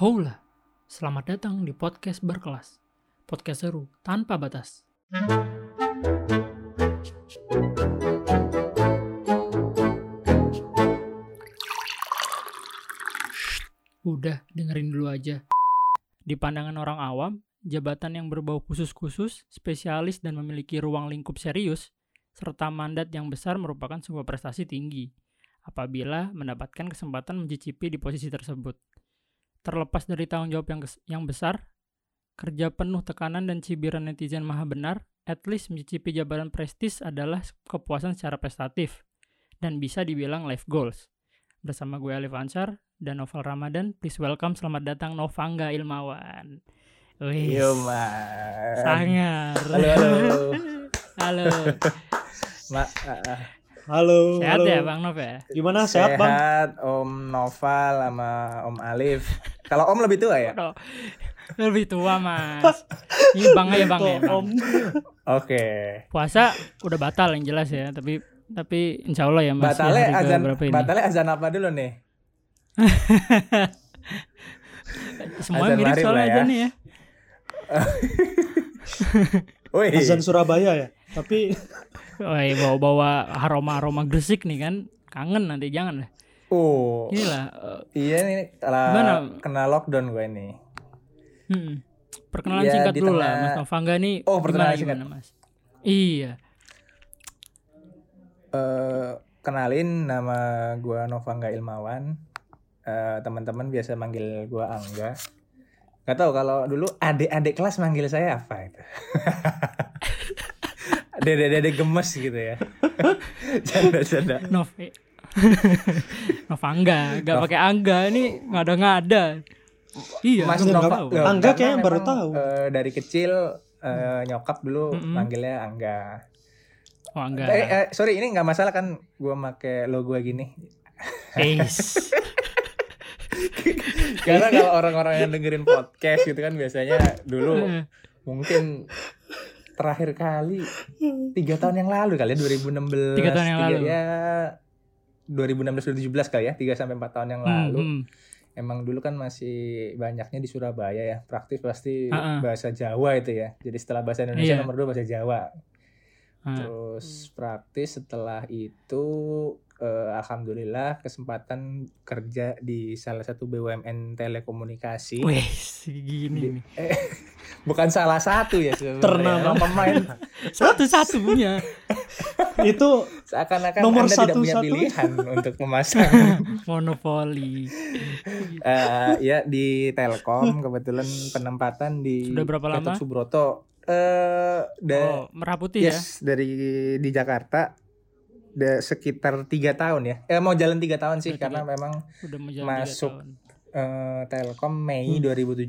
Hola, selamat datang di podcast berkelas. Podcast seru tanpa batas. Udah, dengerin dulu aja. Di pandangan orang awam, jabatan yang berbau khusus-khusus, spesialis dan memiliki ruang lingkup serius, serta mandat yang besar merupakan sebuah prestasi tinggi apabila mendapatkan kesempatan mencicipi di posisi tersebut. Terlepas dari tanggung jawab yang, yang besar, kerja penuh tekanan dan cibiran netizen maha benar, at least mencicipi jabatan prestis adalah kepuasan secara prestatif dan bisa dibilang life goals. Bersama gue Alif Ansar dan Novel Ramadan, please welcome selamat datang Novangga Ilmawan. Wih, sangar. Halo halo. Halo. Ma, ah. Halo, Sehat halo. ya Bang Nov ya? Gimana sehat, Bang? Sehat Om Noval sama Om Alif. Kalau Om lebih tua ya? Lebih tua mas. Ini bang aja bang ya. Bang. Om? Oke. Puasa udah batal yang jelas ya. Tapi tapi insya Allah ya mas. Batalnya ya, azan berapa ini? batalnya azan apa dulu nih? Semuanya azan mirip soalnya lah ya. azannya ya. Azan Surabaya ya. Tapi bawa-bawa aroma-aroma Gresik nih kan. Kangen nanti jangan lah. Oh. Inilah. eh, Iya nih telah kena lockdown gue nih. hmm. Perkenalan Iya, singkat dulu lah tengah- Mas Novangga nih. Oh, gimana, perkenalan singkat. gimana, Mas? Iya. Eh kenalin nama gua Novangga Ilmawan. Eh teman-teman biasa manggil gua Angga. Gak tau kalau dulu adik-adik kelas manggil saya apa itu. Dede-dede gemes gitu ya. Canda-canda. Nov. Gak Nov- pakai angga ini ngada-ngada. Iya, Mas gua Nova- nggak Nova, tahu. Nggak, Angga kayaknya baru tahu. eh, dari kecil eh, nyokap dulu Mm-mm. manggilnya Angga. Oh, angga. Eh, eh, sorry ini nggak masalah kan gua make logo gini. Ace. Karena kalau orang-orang yang dengerin podcast gitu kan biasanya dulu Eh, mungkin terakhir kali tiga tahun yang lalu kali ya 2016 Tiga tahun yang tiga- lalu. ya 2016 2017 kali ya 3 sampai 4 tahun yang hmm, lalu hmm. emang dulu kan masih banyaknya di Surabaya ya praktis pasti Ah, ah. bahasa Jawa itu ya jadi setelah bahasa Indonesia Iya. nomor dua bahasa Jawa Ah. terus praktis setelah itu eh, alhamdulillah kesempatan kerja di salah satu BUMN telekomunikasi Wih, gini nih. Eh, bukan salah satu ya sebenarnya. Ternama. Pemain Satu-satunya. itu seakan-akan Nomor anda tidak punya satu-satu. pilihan untuk memasang Monopoli. Eh, ya di Telkom kebetulan penempatan di Sudah berapa Gatot lama? Subroto eh da- Oh, merah putih ya. yes dari di Jakarta da- sekitar tiga tahun ya eh mau jalan tiga tahun sih Udah karena memang Udah Masuk. tiga eh, Telkom Mei Hmm. 2017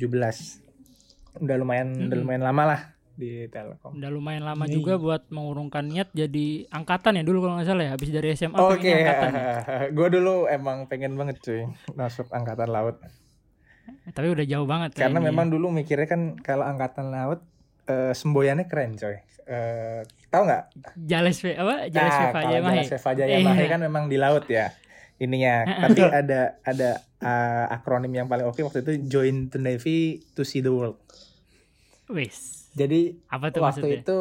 udah lumayan udah Mm-mm. lumayan lama lah di Telkom Udah lumayan lama Nih. juga buat mengurungkan niat jadi angkatan ya dulu kalau nggak salah ya. Habis dari SMA Oke, pengennya angkatan. ya. gue dulu emang pengen banget cuy masuk angkatan laut. Eh, Tapi udah jauh banget ya Karena ini. memang dulu mikirnya kan kalau angkatan laut eh, semboyannya keren coy. Eh, tahu nggak? Jales apa? Jales Nah, Veva. Jales Jayamahe Iya. kan memang di laut ya ininya. Tapi ada ada eh, akronim yang paling oke waktu itu Join the Navy to see the world. Wis. Jadi Apa tuh waktu maksudnya? itu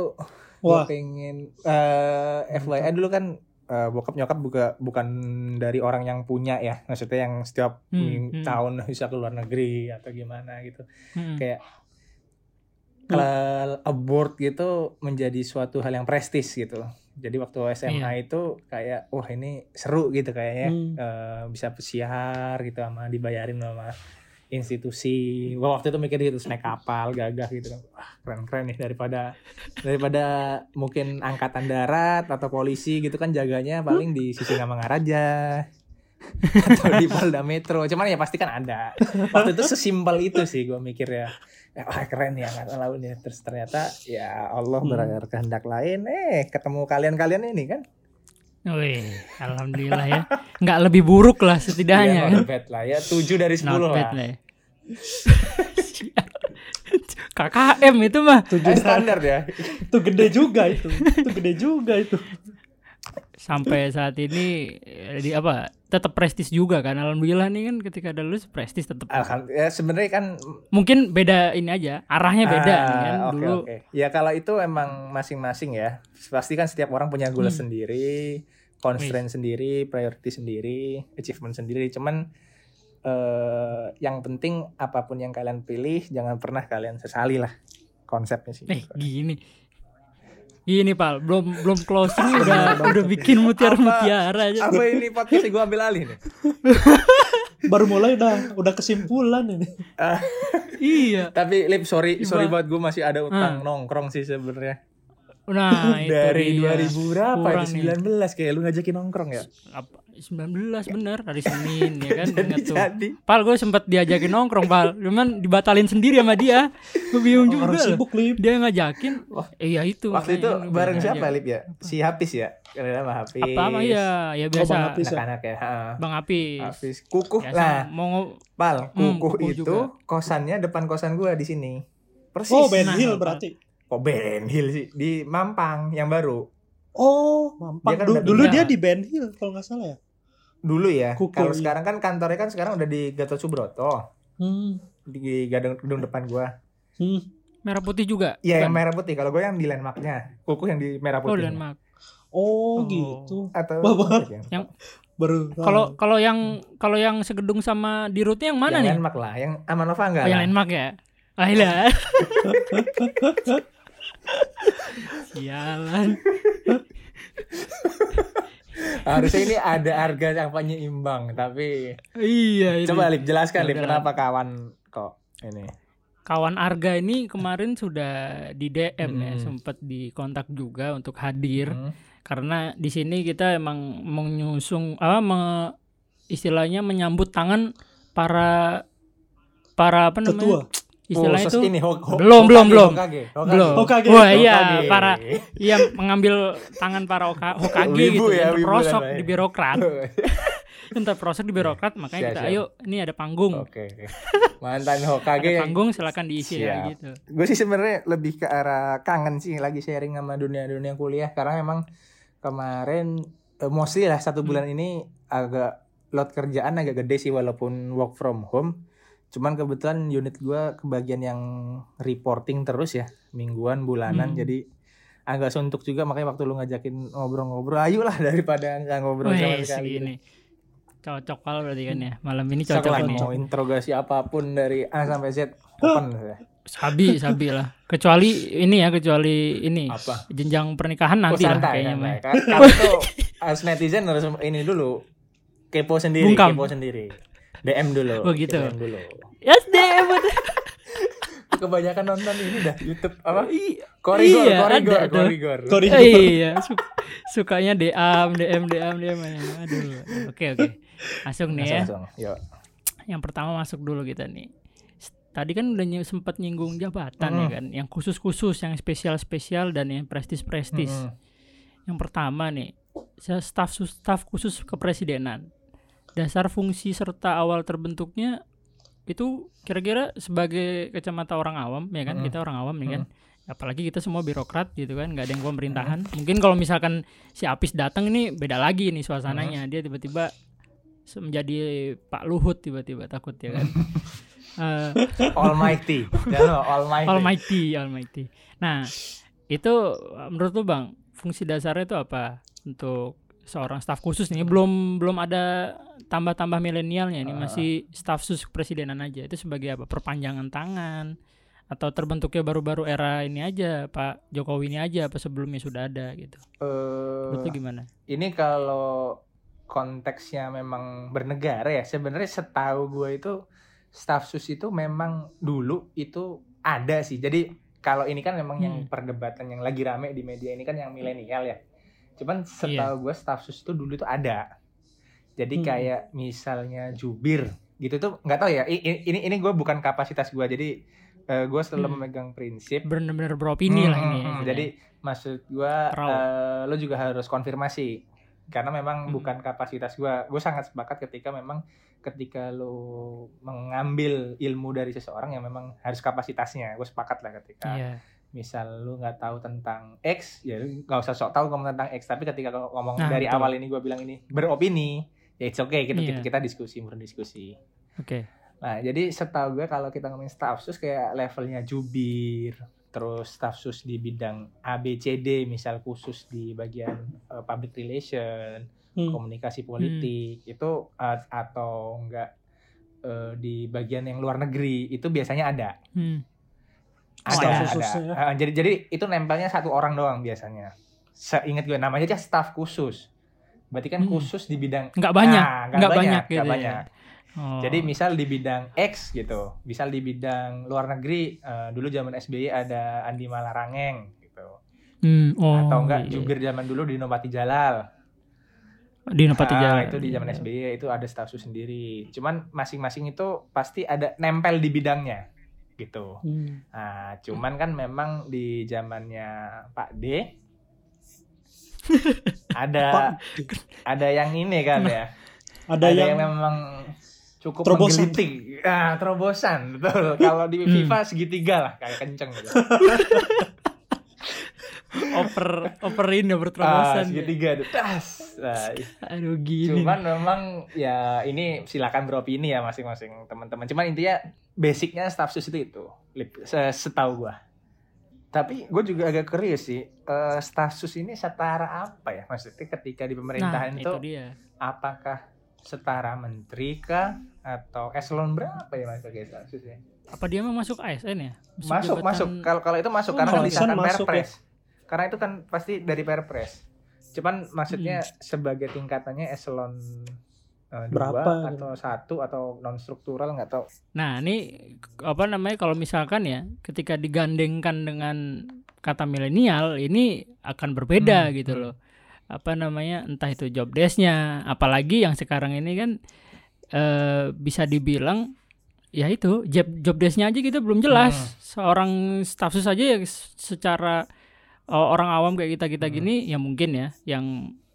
Wah. gue pengen eh FYI dulu kan eh, bokap nyokap buka bukan dari orang yang punya ya maksudnya yang setiap Hmm, hmm. tahun bisa ke luar negeri atau gimana gitu Hmm. kayak kalau abort gitu menjadi suatu hal yang prestis gitu jadi waktu SMA itu kayak wah ini seru gitu kayaknya Hmm. Eh, bisa pesiar gitu sama dibayarin sama institusi. Waktu itu mikir gitu naik kapal gagah gitu kan. Wah keren keren nih daripada daripada mungkin angkatan darat atau polisi gitu kan jaganya paling di sisi Namangaraja atau di Polda Metro. Cuman ya pasti kan ada. Waktu itu sesimpel itu sih gua mikir ya wah keren ya angkatan laut nih. Terus ternyata ya Allah Hmm. berkehendak lain. Eh ketemu kalian-kalian ini kan Wih, alhamdulillah ya. Nggak lebih buruk lah setidaknya ya, kan. not bad lah ya 7 dari 10 Not lah bad lah ya. KKM itu mah tujuh Eh, standar ya itu gede juga itu. Itu gede juga itu. Sampai saat ini eh, di apa tetap prestis juga kan alhamdulillah nih kan ketika ada lu prestis tetap ya sebenarnya kan mungkin beda ini aja arahnya beda Ah, kan oke, dulu oke. Ya kalau itu emang masing-masing ya. Pasti kan setiap orang punya goal Hmm. sendiri, constraint sendiri, priority sendiri, achievement sendiri. Cuman eh yang penting apa pun yang kalian pilih jangan pernah kalian sesali lah konsepnya sih. eh gini gini pal belum belum closing udah udah bikin mutiara mutiara aja Apa ini podcast gue ambil alih nih? baru mulai udah udah kesimpulan ini. iya Tapi Lip sorry Iba- sorry buat gue masih ada utang Ah. nongkrong sih sebenarnya. Nah itu Dari dia. 2000 berapa Kurang itu? nih. 19 kayak lu ngajakin nongkrong ya. apa 19 bener hari Senin ya kan Jadi tuh jadi Pal gue sempet diajakin nongkrong pal Cuman dibatalin sendiri sama dia Gue bingung juga Orang sibuk lip. Dia ngajakin Eh iya itu waktu itu lu bareng siapa. Lip ya? Si Hafiz ya? Karena sama Hafiz. Apa sama ya Ya Bang biasa Hafiz. Bisa. Anak-anak ya. Bang Apis Hafiz. Kukuh Biasa, lah. Mau Pal, Hmm, kukuh kukuh itu juga. kosannya depan kosan gua di sini. Persis. Oh, Ben Nah, Hill apa? berarti. Kok Ben Hill sih? Di Mampang yang baru. Oh, mampang. Dia kan dulu pindah. dia di Ben Hill kalau nggak salah ya. Dulu ya. Kalau sekarang kan kantornya kan sekarang udah di Gatot Subroto. Hmm. Di gedung, gedung depan gua. Hmm. Merah putih juga Iya, yang merah putih. Kalau gua yang di landmarknya. Kukuh yang di merah Oh putih. Denmark Oh, Oh. gitu. Atau wah. yang, Yang Baru. Kalau kalau yang kalau yang segedung sama di rootnya yang mana yang nih? landmark lah, yang Amanova enggak Oh, yang landmark ya? Ah iya. Sialan. Harusnya ini ada harga yang penyeimbang, tapi Iya ini. coba Lip jelaskan Lip kenapa kawan kok ini. Kawan Arga ini kemarin sudah di DM ya, Hmm. sempat dikontak juga untuk hadir Hmm. karena di sini kita emang menyusung apa me- istilahnya menyambut tangan para para apa namanya? Tetua. Istilahnya Khusus itu ini Ho- Ho- Belum, belum, Hokage, belum. Hokage, Hokage. belum. Hokage. Wah iya Hokage. para iya mengambil tangan para Oka- Hokage Wibu gitu ya, yang namanya. di birokrat. yang terprosok di birokrat makanya Siap, kita siap. ayo ini ada panggung. Oke, oke. Mantan Hokage Ada panggung silakan diisi ya Siap. gitu. gue sih sebenarnya lebih ke arah kangen sih lagi sharing sama dunia-dunia kuliah karena memang kemarin eh, mostly lah satu bulan ini agak load kerjaan agak gede sih walaupun work from home cuman kebetulan unit gue kebagian yang reporting terus ya mingguan bulanan Hmm. jadi agak suntuk juga makanya waktu lu ngajakin ngobrol-ngobrol ayolah daripada nggak ngobrol sama Wih, sekali segini. Cocok pal berarti kan ya. Malam ini cocok lah, ini. mau interogasi apa pun dari A sampai Z open Sabi, sabi lah. Kecuali ini ya, kecuali ini apa jenjang pernikahan nanti oh, lah kayaknya. mah. Kan- Karena itu as netizen harus ini dulu kepo sendiri, Bungkam. kepo sendiri. DM dulu. Oh, gitu. DM dulu. SDM. Kebanyakan nonton ini dah YouTube apa? Iya, Korigor, iya, korigor, ada tuh. korigor. Koridor. iya, su- sukanya DM, DM, DM, DM. Aduh. Oke, oke. Masuk nih ya. Langsung, langsung. Yuk. Yang pertama masuk dulu kita nih. Tadi kan udah ny- sempat nyinggung jabatan ya Mm. kan, yang khusus-khusus, yang spesial-spesial dan yang prestis-prestis. Mm-mm. Yang pertama nih, saya staf sus- staf khusus kepresidenan. Dasar fungsi serta awal terbentuknya itu kira-kira sebagai kacamata orang awam ya kan, kita orang awam ya kan. Apalagi kita semua birokrat gitu kan, nggak ada yang pemerintahan. Mungkin kalau misalkan si Apis datang ini beda lagi nih suasananya. Dia tiba-tiba menjadi Pak Luhut tiba-tiba takut ya kan. Eh, Almighty. Jangan lupa, Almighty. Almighty, Almighty. Nah, itu uh, menurut lu Bang, fungsi dasarnya itu apa untuk seorang staf khusus nih? Belum belum ada tambah-tambah milenialnya ini Ah. masih staf khusus kepresidenan aja. Itu sebagai apa? Perpanjangan tangan atau terbentuknya baru-baru era ini aja, Pak Jokowi ini aja apa sebelumnya sudah ada gitu. Eh, Menurut lu gimana? ini kalau konteksnya memang bernegara ya sebenarnya setahu gue itu staff sus itu memang dulu itu ada sih jadi kalau ini kan memang yang Hmm. perdebatan yang lagi rame di media ini kan yang milenial ya cuman Iya. setahu gue staff sus itu dulu itu ada jadi Hmm. kayak misalnya jubir gitu tuh nggak tahu ya ini ini gue bukan kapasitas gue jadi gue selalu Hmm. memegang prinsip Bener-bener beropini lah Hmm, ini. hmm, ya. hmm. Jadi maksud Raw. eh, lo juga harus konfirmasi karena memang Hmm. bukan kapasitas gua. Gue sangat sepakat ketika memang ketika lo mengambil ilmu dari seseorang yang memang harus kapasitasnya. Gue sepakat lah ketika Iya. Misal lu nggak tahu tentang X ya lu nggak usah sok tahu ngomong tentang X tapi ketika ngomong Nah, dari betul. awal ini gue bilang ini beropini ya it's okay kita Iya. kita, kita diskusi murni diskusi Oke. nah jadi setahu gue kalau kita ngomongin staff sus kayak levelnya jubir terus staff sus di bidang ABCD misal khusus di bagian eh, public relation Hmm. komunikasi politik itu uh, atau enggak uh, di bagian yang luar negeri itu biasanya ada Hmm. Ada ada khususnya. Uh, jadi jadi itu nempelnya satu orang doang biasanya seingat gue namanya aja staff khusus berarti kan Hmm. khusus di bidang Nggak banyak, Ah, nggak banyak gitu nggak ya. banyak. Oh. jadi misal di bidang X gitu misal di bidang luar negeri uh, dulu zaman SBY ada Andi Malarangeng gitu Hmm, oh, atau enggak iya. jubir zaman dulu di Nopati Jalal di Nopati Ah, Jalan. itu di zaman SBY itu ada staff sus sendiri. Cuman masing-masing itu pasti ada nempel di bidangnya gitu. Hmm. Nah, cuman kan memang di zamannya Pak D ada ada yang ini kan ya. ada, yang, memang cukup Terobosan. menggelitik. Ah, terobosan, betul. Kalau di Hmm. FIFA segitiga lah kayak kenceng gitu. Oper operin ya ah, berterobosan. ya. segitiga tuh. Tas. Nah, Aduh gini. Cuman memang ya ini silakan beropini ya masing-masing teman-teman. Cuman intinya basicnya staff sus itu itu, setahu gua. Tapi gue juga agak curious sih, eh, staff sus ini setara apa ya? Maksudnya ketika di nah, pemerintahan itu itu, dia. apakah setara menteri kah atau eselon berapa ya mas pakai staff sus ya? Apa dia mau masuk ASN ya? Masuk masuk. Kalau kalau itu masuk Oh, karena kan masuk. misalkan Masuk ya. Karena itu kan pasti dari perpres. Cuman maksudnya Hmm. sebagai tingkatannya eselon eh, Berapa dua gitu. atau satu atau non struktural nggak tahu. Nah, ini apa namanya kalau misalkan ya ketika digandengkan dengan kata milenial ini akan berbeda Hmm, gitu loh. Apa namanya entah itu job desk-nya, apalagi yang sekarang ini kan eh, bisa dibilang ya itu job job desk-nya aja kita belum jelas. Hmm. Seorang staff sus aja ya secara orang awam kayak kita-kita Hmm. gini ya mungkin ya yang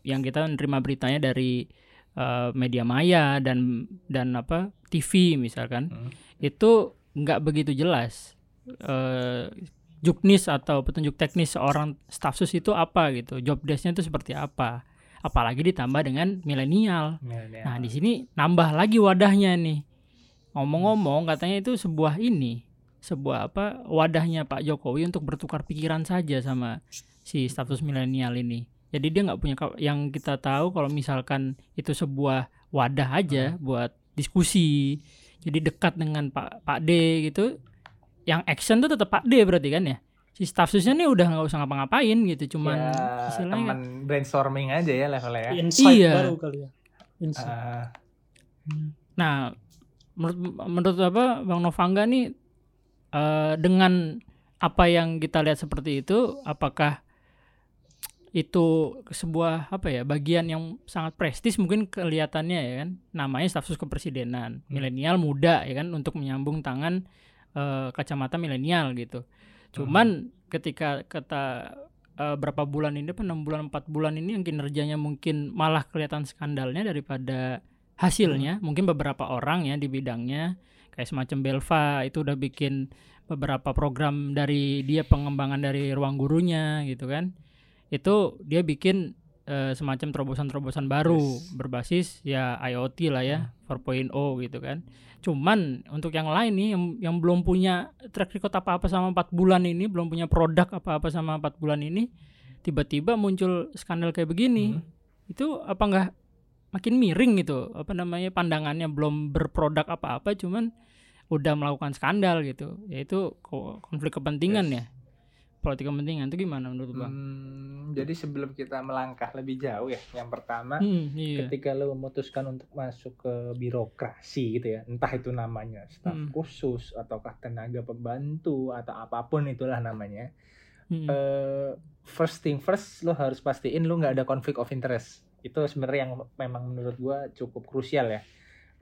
yang kita menerima beritanya dari eh, media maya dan dan apa TV misalkan Hmm. itu nggak begitu jelas eh juknis atau petunjuk teknis seorang staff sus itu apa gitu job desk-nya itu seperti apa apalagi ditambah dengan Milenial. nah di sini nambah lagi wadahnya nih ngomong-ngomong katanya itu sebuah ini sebuah apa wadahnya Pak Jokowi untuk bertukar pikiran saja sama si status milenial ini jadi dia nggak punya yang kita tahu kalau misalkan itu sebuah wadah aja buat diskusi jadi dekat dengan Pak Pak D gitu yang action tuh tetap Pak D berarti kan ya si staff susnya nih udah nggak usah ngapa-ngapain gitu cuman ya, istilahnya teman brainstorming aja ya levelnya ya. insight Iya. baru kali ya. Insight. Ah, Nah, menurut menurut apa Bang Novangga nih eh, dengan apa yang kita lihat seperti itu, apakah itu sebuah apa ya bagian yang sangat prestis mungkin kelihatannya ya kan? Namanya stafsus kepresidenan. Milenial muda ya kan untuk menyambung tangan eh, kacamata milenial gitu. Cuman ketika kata eh, berapa bulan ini apa enam bulan empat bulan ini yang kinerjanya mungkin malah kelihatan skandalnya daripada hasilnya mungkin beberapa orang ya di bidangnya kayak semacam Belva itu udah bikin beberapa program dari dia pengembangan dari ruang gurunya gitu kan itu dia bikin eh, semacam terobosan-terobosan baru Yes. berbasis ya IoT lah ya 4.0 gitu kan cuman untuk yang lain nih yang, yang belum punya track record apa-apa sama empat bulan ini belum punya produk apa-apa sama empat bulan ini tiba-tiba muncul skandal kayak begini Hmm. itu apa enggak makin miring gitu apa namanya pandangannya belum berproduk apa-apa cuman udah melakukan skandal gitu yaitu ko- konflik kepentingan ya politik kepentingan itu gimana menurut bang? Hmm, jadi sebelum kita melangkah lebih jauh ya, yang pertama Hmm, iya. ketika lo memutuskan untuk masuk ke birokrasi gitu ya, entah itu namanya staf Hmm. khusus ataukah tenaga pembantu atau apa pun itulah namanya, Hmm. eh, first thing first lo harus pastiin lo nggak ada conflict of interest. Itu sebenarnya yang memang menurut gua cukup krusial ya.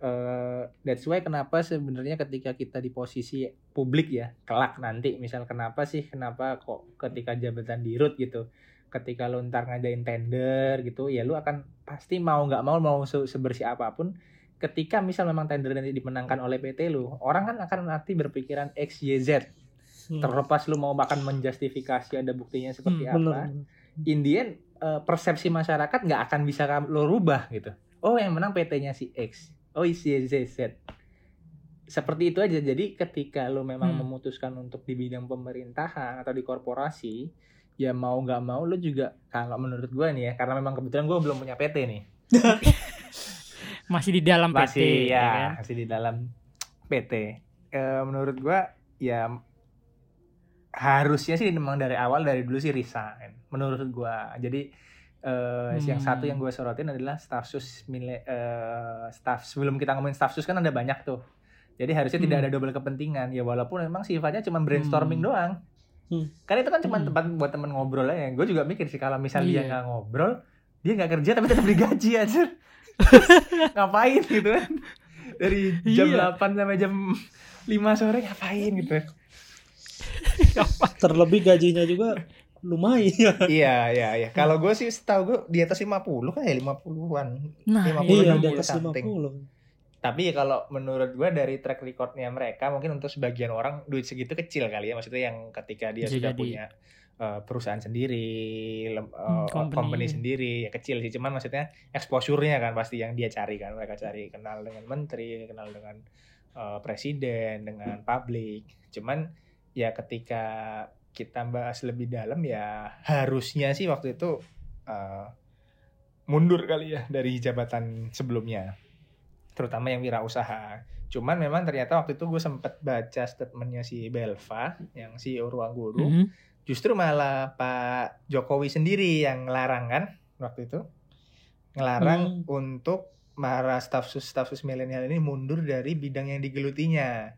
Eh, that's why kenapa sebenarnya ketika kita di posisi publik ya kelak nanti misal kenapa sih kenapa kok ketika jabatan dirut gitu ketika lo ntar ngadain tender gitu ya lu akan pasti mau nggak mau mau se- sebersih apa pun ketika misal memang tender nanti dimenangkan oleh PT lu orang kan akan nanti berpikiran X Y Z Hmm. terlepas lu mau bahkan menjustifikasi ada buktinya seperti Hmm, apa Bener. in the end, eh, persepsi masyarakat nggak akan bisa lo rubah gitu oh yang menang PT-nya si X oh Z Z seperti itu aja jadi ketika lo memang Hmm. memutuskan untuk di bidang pemerintahan atau di korporasi ya mau nggak mau lo juga kalau menurut gue nih ya karena memang kebetulan gue belum punya PT nih Masih di dalam PT. masih ya ya kan? masih di dalam PT Eh, menurut gua ya harusnya sih memang dari awal dari dulu sih resign menurut gua jadi eh, yang Hmm. satu yang gue sorotin adalah staff sus mile, eh, staff sebelum kita ngomongin staff sus kan ada banyak tuh jadi harusnya tidak Hmm. ada double kepentingan ya walaupun memang sifatnya cuma brainstorming Hmm. doang Hmm. kan itu kan cuma Hmm. tempat buat temen ngobrol aja gue juga mikir sih kalau misal dia Iya. nggak ngobrol dia nggak kerja tapi tetap digaji aja ngapain gitu kan dari jam Iya. 8 sampai jam 5 sore ngapain gitu Terlebih gajinya juga lumayan. iya iya iya kalau gue sih setahu gue di atas 50 kan ya 50-an Nah, 50, iya, 60 di atas something. 50. tapi ya kalau menurut gue dari track recordnya mereka mungkin untuk sebagian orang duit segitu kecil kali ya maksudnya yang ketika dia Bisa sudah jadi. punya uh, perusahaan sendiri lem- Hmm, uh, company. company. sendiri ya kecil sih cuman maksudnya exposure-nya kan pasti yang dia cari kan mereka cari kenal dengan menteri kenal dengan uh, presiden dengan publik cuman ya ketika kita bahas lebih dalam ya harusnya sih waktu itu uh, mundur kali ya dari jabatan sebelumnya terutama yang wirausaha. Cuman memang ternyata waktu itu gue sempet baca statementnya si Belva, yang si Ruang Guru, Mhm. justru malah Pak Jokowi sendiri yang ngelarang kan waktu itu, ngelarang untuk para staf sus staf sus milenial ini mundur dari bidang yang digelutinya,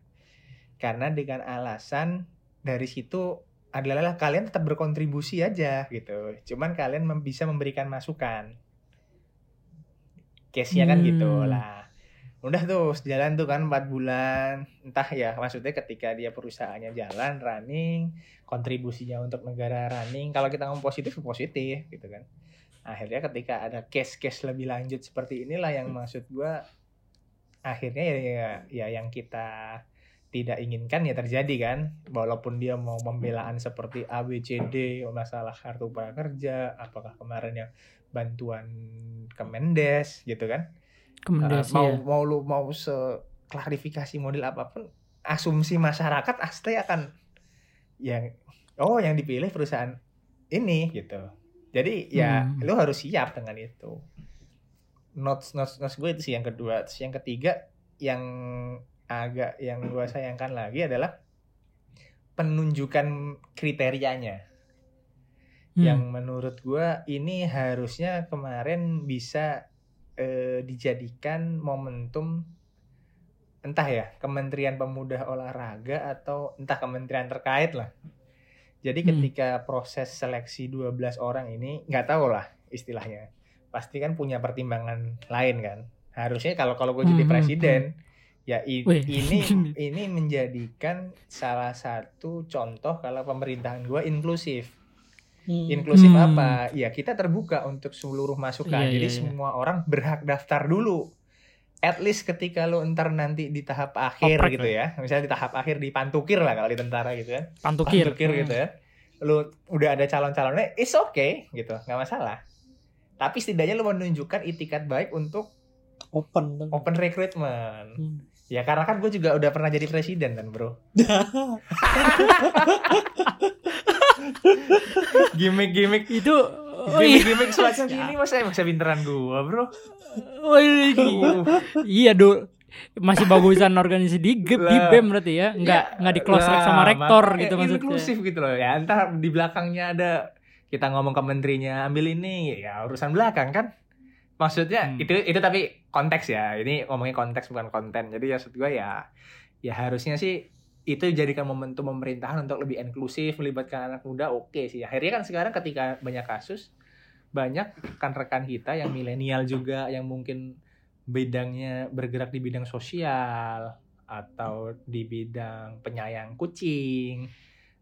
karena dengan alasan dari situ adalah kalian tetap berkontribusi aja gitu, cuman kalian mem- bisa memberikan masukan. Case-nya kan Hmm. gitu lah udah tuh jalan tuh kan 4 bulan entah ya maksudnya ketika dia perusahaannya jalan running kontribusinya untuk negara running kalau kita ngomong positif positif gitu kan akhirnya ketika ada case-case lebih lanjut seperti inilah yang maksud gua akhirnya ya, ya ya yang kita tidak inginkan ya terjadi kan. Walaupun dia mau pembelaan seperti ABCD masalah kartu prakerja apakah kemarin yang bantuan Kemendes gitu kan. Kemendes, Uh, mau ya. mau lu mau se klarifikasi model apa pun asumsi masyarakat pasti akan yang oh yang dipilih perusahaan ini gitu. Jadi ya Hmm. lu harus siap dengan itu. Notes notes notes gue itu sih yang kedua. Terus yang ketiga yang agak yang gue sayangkan lagi adalah penunjukan kriterianya Hmm. yang menurut gua ini harusnya kemarin bisa eh, dijadikan momentum entah ya Kementerian Pemuda Olahraga atau entah kementerian terkait lah. Jadi Hmm. ketika proses seleksi 12 orang ini nggak tahu lah istilahnya. Pasti kan punya pertimbangan lain kan. Harusnya kalau kalau gue jadi Hmm, hmm, presiden ya i- Wih. ini ini menjadikan salah satu contoh kalau pemerintahan gua inklusif. Hmm. Inklusif Hmm. apa? Ya kita terbuka untuk seluruh masukan. Iya, Jadi iya, iya. semua orang berhak daftar dulu. At least ketika lu ntar nanti di tahap akhir Oprek gitu ya. Misalnya di tahap akhir dipantukir lah kalau di tentara gitu ya. Pantukir. Pantukir Hmm. gitu ya. Lu udah ada calon-calonnya, it's okay gitu, nggak masalah. Tapi setidaknya lu menunjukkan itikat baik untuk Open. open recruitment. Hmm. Ya karena kan gue juga udah pernah jadi presiden kan bro. Gimik-gimik Itu oh iya. Gimik-gimik semacam gini masa masa pinteran gua, Bro. Oh, iya, iya. iya dul masih bagusan organisasi di GEP, di Lah. BEM berarti ya nggak nggak di close track sama Lah, rektor gitu maksudnya Inklusif gitu loh. Ya entar di belakangnya ada kita ngomong ke menterinya ambil ini ya urusan belakang kan. Maksudnya Hmm. itu itu tapi konteks ya. Ini ngomongin konteks bukan konten. Jadi ya maksud gua ya ya harusnya sih itu jadikan momentum pemerintahan untuk lebih inklusif melibatkan anak muda oke sih akhirnya kan sekarang ketika banyak kasus banyak rekan-rekan kita yang milenial juga yang mungkin bidangnya bergerak di bidang sosial atau di bidang penyayang kucing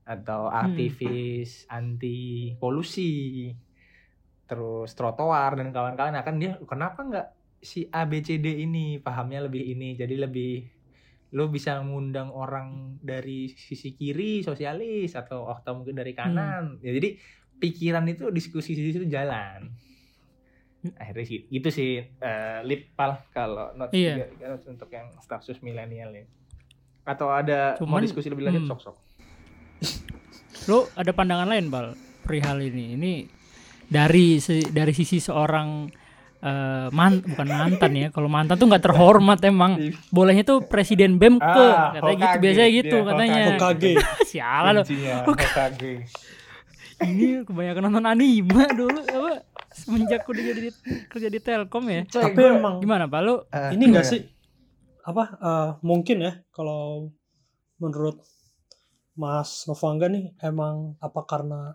atau aktivis anti polusi terus trotoar dan kawan-kawan akan dia kenapa nggak si ABCD ini pahamnya lebih ini. Jadi lebih lu bisa mengundang orang dari sisi kiri sosialis atau atau mungkin dari kanan. Ya jadi pikiran itu diskusi di situ jalan. Akhirnya sih itu sih eh, lipal kalau not Iya. notes untuk yang stafsus milenial ini atau ada mau Cuman, diskusi lebih lanjut hmm. sok sok Lo ada pandangan lain, Bal, perihal ini. Ini dari dari sisi seorang eh, man, bukan mantan ya. Kalau mantan tuh nggak terhormat emang. Bolehnya tuh presiden BEM ke, Ah, katanya gitu biasanya gitu Dia katanya. Hokage. Sialan lo. Hokage. Ini kebanyakan nonton anime dulu apa semenjak udah jadi kerja di Telkom ya. Tapi emang Gimana, Pak? Lo Eh, ini enggak sih apa eh, mungkin ya kalau menurut Mas Novangga nih emang apa karena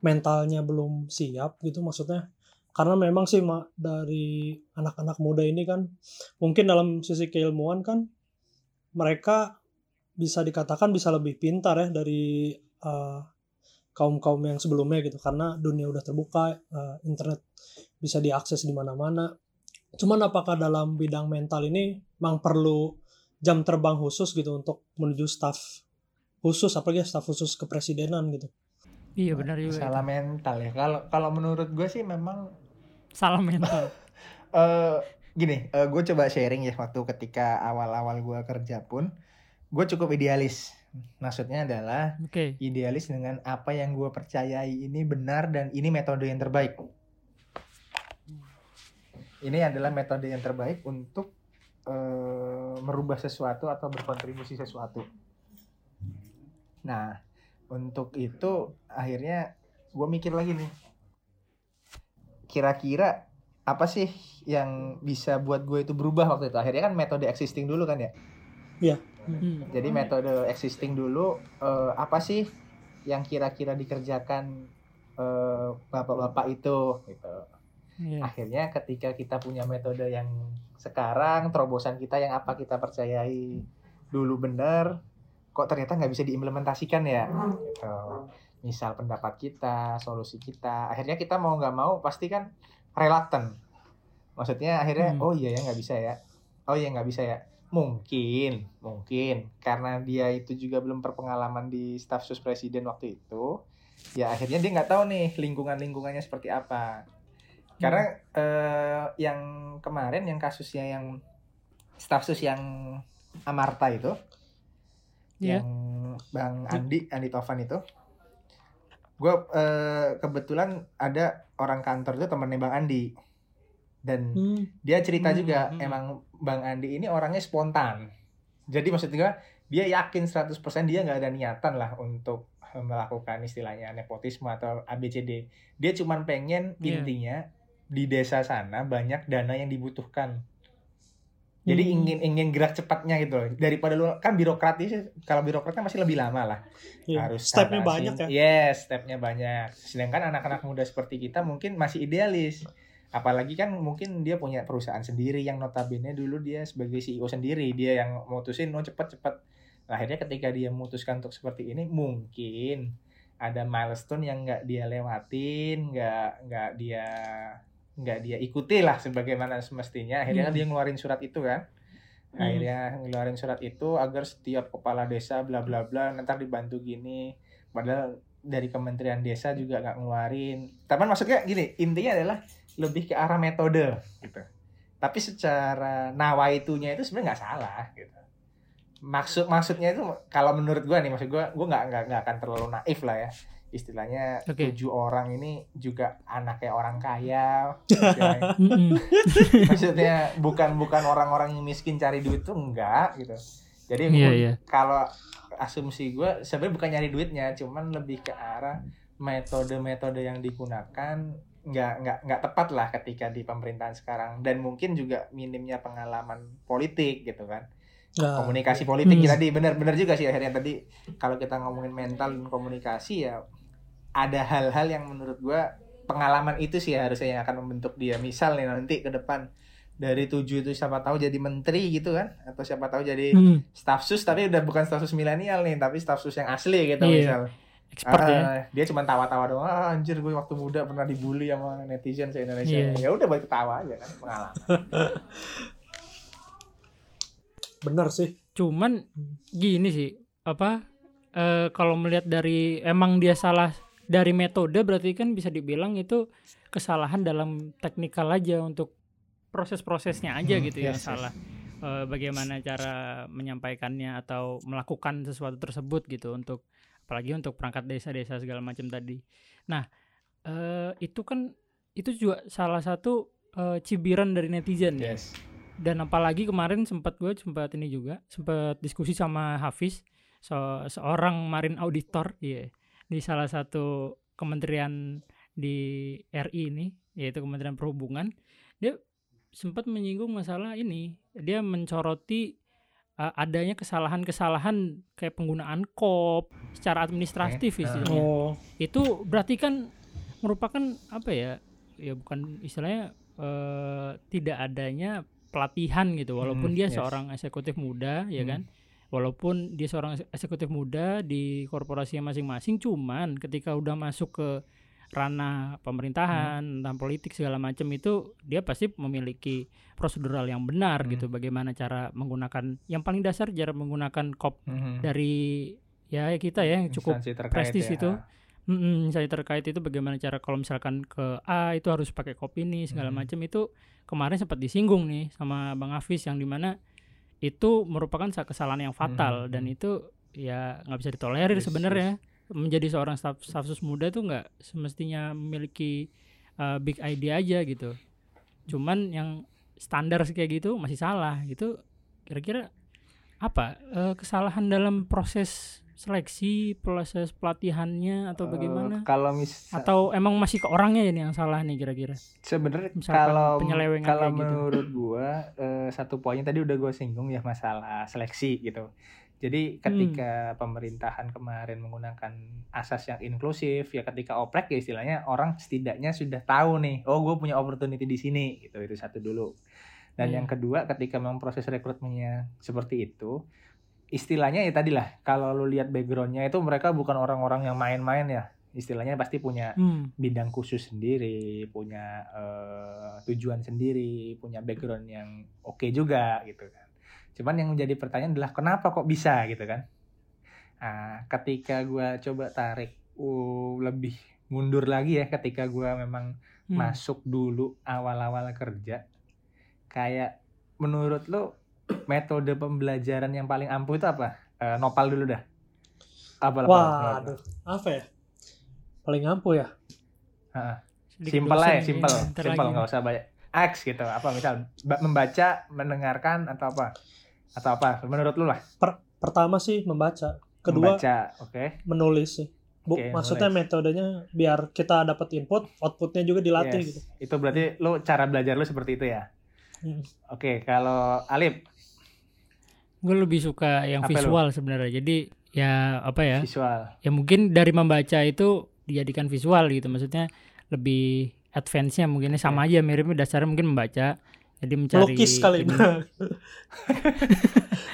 mentalnya belum siap gitu maksudnya karena memang sih mak dari anak-anak muda ini kan mungkin dalam sisi keilmuan kan mereka bisa dikatakan bisa lebih pintar ya dari kaum kaum yang sebelumnya gitu. Karena dunia udah terbuka eh, internet bisa diakses di mana-mana. Cuman apakah dalam bidang mental ini memang perlu jam terbang khusus gitu untuk menuju staff khusus apalagi staf khusus kepresidenan gitu? Iya benar juga. salah mental ya. Kalau kalau menurut gue sih memang Salah mental. eh gini gue coba sharing ya waktu ketika awal-awal gue kerja pun gue cukup idealis maksudnya adalah Oke. idealis dengan apa yang gue percayai ini benar dan ini metode yang terbaik ini adalah metode yang terbaik untuk eh, merubah sesuatu atau berkontribusi sesuatu nah untuk itu akhirnya gue mikir lagi nih kira-kira apa sih yang bisa buat gue itu berubah waktu itu akhirnya kan metode existing dulu kan ya Hmm. jadi metode existing dulu eh, apa sih yang kira-kira dikerjakan eh, bapak-bapak itu gitu. Iya. Akhirnya ketika kita punya metode yang sekarang terobosan kita yang apa kita percayai dulu benar kok ternyata nggak bisa diimplementasikan ya gitu. Misal pendapat kita, solusi kita, akhirnya kita mau nggak mau pasti kan reluctant. Maksudnya akhirnya Hmm. oh iya ya nggak bisa ya. Oh iya nggak bisa ya mungkin mungkin karena dia itu juga belum berpengalaman di staf sus presiden waktu itu ya akhirnya dia nggak tahu nih lingkungan lingkungannya seperti apa karena eh, yang kemarin yang kasusnya yang staf sus yang Amarta itu Iya. yang Bang Andi Andi Tovan itu gue kebetulan ada orang kantor itu temennya Bang Andi dan dia cerita Hmm, juga hmm. emang Bang Andi ini orangnya spontan. Jadi maksud gue dia yakin 100% dia nggak ada niatan lah untuk melakukan istilahnya nepotisme atau ABCD. Dia cuman pengen Iya. intinya di desa sana banyak dana yang dibutuhkan. Jadi Hmm. ingin ingin gerak cepatnya gitu loh. Daripada lu kan birokratis kalau birokrat kan masih lebih lama lah Iya. harus stepnya banyak ya Yes, stepnya banyak. Sedangkan anak-anak muda seperti kita mungkin masih idealis. Apalagi kan mungkin dia punya perusahaan sendiri yang notabene dulu dia sebagai CEO sendiri, dia yang mutusin oh cepet-cepet. Nah, akhirnya ketika dia memutuskan untuk seperti ini mungkin ada milestone yang nggak dia lewatin, nggak nggak dia nggak dia ikuti lah sebagaimana semestinya. Akhirnya kan Hmm. dia ngeluarin surat itu kan. Hmm. Akhirnya ngeluarin surat itu agar setiap kepala desa bla bla bla nanti dibantu gini. Padahal dari Kementerian Desa juga nggak ngeluarin. Tapi maksudnya gini, intinya adalah lebih ke arah metode gitu. Tapi secara nawaitunya itu sebenarnya nggak salah gitu. Maksud maksudnya itu kalau menurut gua nih maksud gua gua nggak nggak nggak akan terlalu naif lah ya. Istilahnya Oke. tujuh orang ini juga anaknya orang kaya. maksudnya bukan bukan orang-orang yang miskin cari duit tuh enggak gitu. Jadi Iya, mungkin iya. kalau asumsi gue sebenarnya bukan nyari duitnya, cuman lebih ke arah metode-metode yang digunakan nggak nggak nggak tepat lah ketika di pemerintahan sekarang dan mungkin juga minimnya pengalaman politik gitu kan Nah, komunikasi politik Hmm. ya tadi benar-benar juga sih akhirnya tadi kalau kita ngomongin mental dan komunikasi ya ada hal-hal yang menurut gua pengalaman itu sih harusnya yang akan membentuk dia misal nih nanti ke depan dari tujuh itu siapa tahu jadi menteri gitu kan atau siapa tahu jadi Hmm. staff sus tapi udah bukan staff sus milenial nih tapi staff sus yang asli gitu Iya. misal Expert ya. Ah, dia cuma tawa-tawa doang ah, anjir gue waktu muda pernah dibully sama netizen se Indonesia Iya. ya udah buat ketawa aja kan pengalaman bener sih Cuman gini sih, apa eh, kalau melihat dari emang dia salah dari metode berarti kan bisa dibilang itu kesalahan dalam teknikal aja untuk proses-prosesnya aja Hmm, gitu yang yes, yes. salah. Eh, bagaimana cara menyampaikannya atau melakukan sesuatu tersebut gitu untuk apalagi untuk perangkat desa-desa segala macam tadi. Nah, eh, itu kan itu juga salah satu eh, cibiran dari netizen ya Yes. dan apalagi kemarin sempat gue sempat ini juga sempat diskusi sama Hafiz so, seorang marin auditor iya di salah satu kementerian di RI ini yaitu Kementerian Perhubungan dia sempat menyinggung masalah ini dia mencoroti uh, adanya kesalahan-kesalahan kayak penggunaan kop secara administratif Oke. istilahnya oh itu berarti kan merupakan apa ya ya bukan istilahnya eh, tidak adanya pelatihan gitu walaupun Hmm, dia yes. seorang eksekutif muda ya Hmm. kan walaupun dia seorang eksekutif muda di korporasinya masing-masing cuman ketika udah masuk ke ranah pemerintahan Hmm. tentang politik segala macam itu dia pasti memiliki prosedural yang benar Hmm. gitu bagaimana cara menggunakan yang paling dasar cara menggunakan kop Mhm. dari ya kita ya yang cukup prestis ya. itu. Mm-mm, saya terkait itu bagaimana cara kalau misalkan ke A itu harus pakai kopi ini segala Hmm. macam itu kemarin sempat disinggung nih sama Bang Hafiz yang di mana itu merupakan sa- kesalahan yang fatal Hmm. dan itu ya nggak bisa ditolerir Yes, sebenarnya. menjadi seorang staf stafsus muda itu nggak semestinya memiliki uh, big idea aja gitu. Cuman yang standar kayak gitu masih salah gitu. Kira-kira apa eh, kesalahan dalam proses seleksi proses pelatihannya atau Eh, bagaimana kalau misal atau emang masih ke orangnya ini yang salah nih kira-kira sebenarnya kalau kalau gitu. menurut gua eh, satu poinnya tadi udah gue singgung ya masalah seleksi gitu. Jadi Hmm. ketika pemerintahan kemarin menggunakan asas yang inklusif ya ketika oprek ya istilahnya orang setidaknya sudah tahu nih oh gue punya opportunity di sini gitu itu satu dulu. Dan Iya. yang kedua ketika memang proses rekrutmennya seperti itu istilahnya ya tadi lah kalau lu lihat backgroundnya itu mereka bukan orang-orang yang main-main ya istilahnya pasti punya Hmm, bidang khusus sendiri, punya eh, tujuan sendiri, punya background yang oke juga gitu kan. Cuman yang menjadi pertanyaan adalah kenapa kok bisa gitu kan? Nah, ketika gua coba tarik uh, lebih mundur lagi ya ketika gua memang hmm. masuk dulu awal-awal kerja, kayak menurut lo metode pembelajaran yang paling ampuh itu apa? Eh, nopal dulu dah. Apa apa? waduh apa ya paling ampuh ya Sedikit Simple aja, simple, bentar simple lagi. nggak usah banyak X gitu. Apa misal ba- membaca, mendengarkan atau apa? Atau apa? Menurut lu lah. pertama sih membaca kedua Membaca, oke. menulis sih Bu, Oke, maksudnya nulis. metodenya biar kita dapat input outputnya juga dilatih Yes. gitu Itu berarti lu cara belajar lu seperti itu ya. Hmm. Oke, kalau Alip gue lebih suka yang Apa visual sebenarnya. Jadi ya apa ya? Visual. ya mungkin dari membaca itu dijadikan visual gitu. Maksudnya lebih advance-nya mungkin. Sama aja miripnya dasarnya mungkin membaca. Jadi mencari melukis kali ini.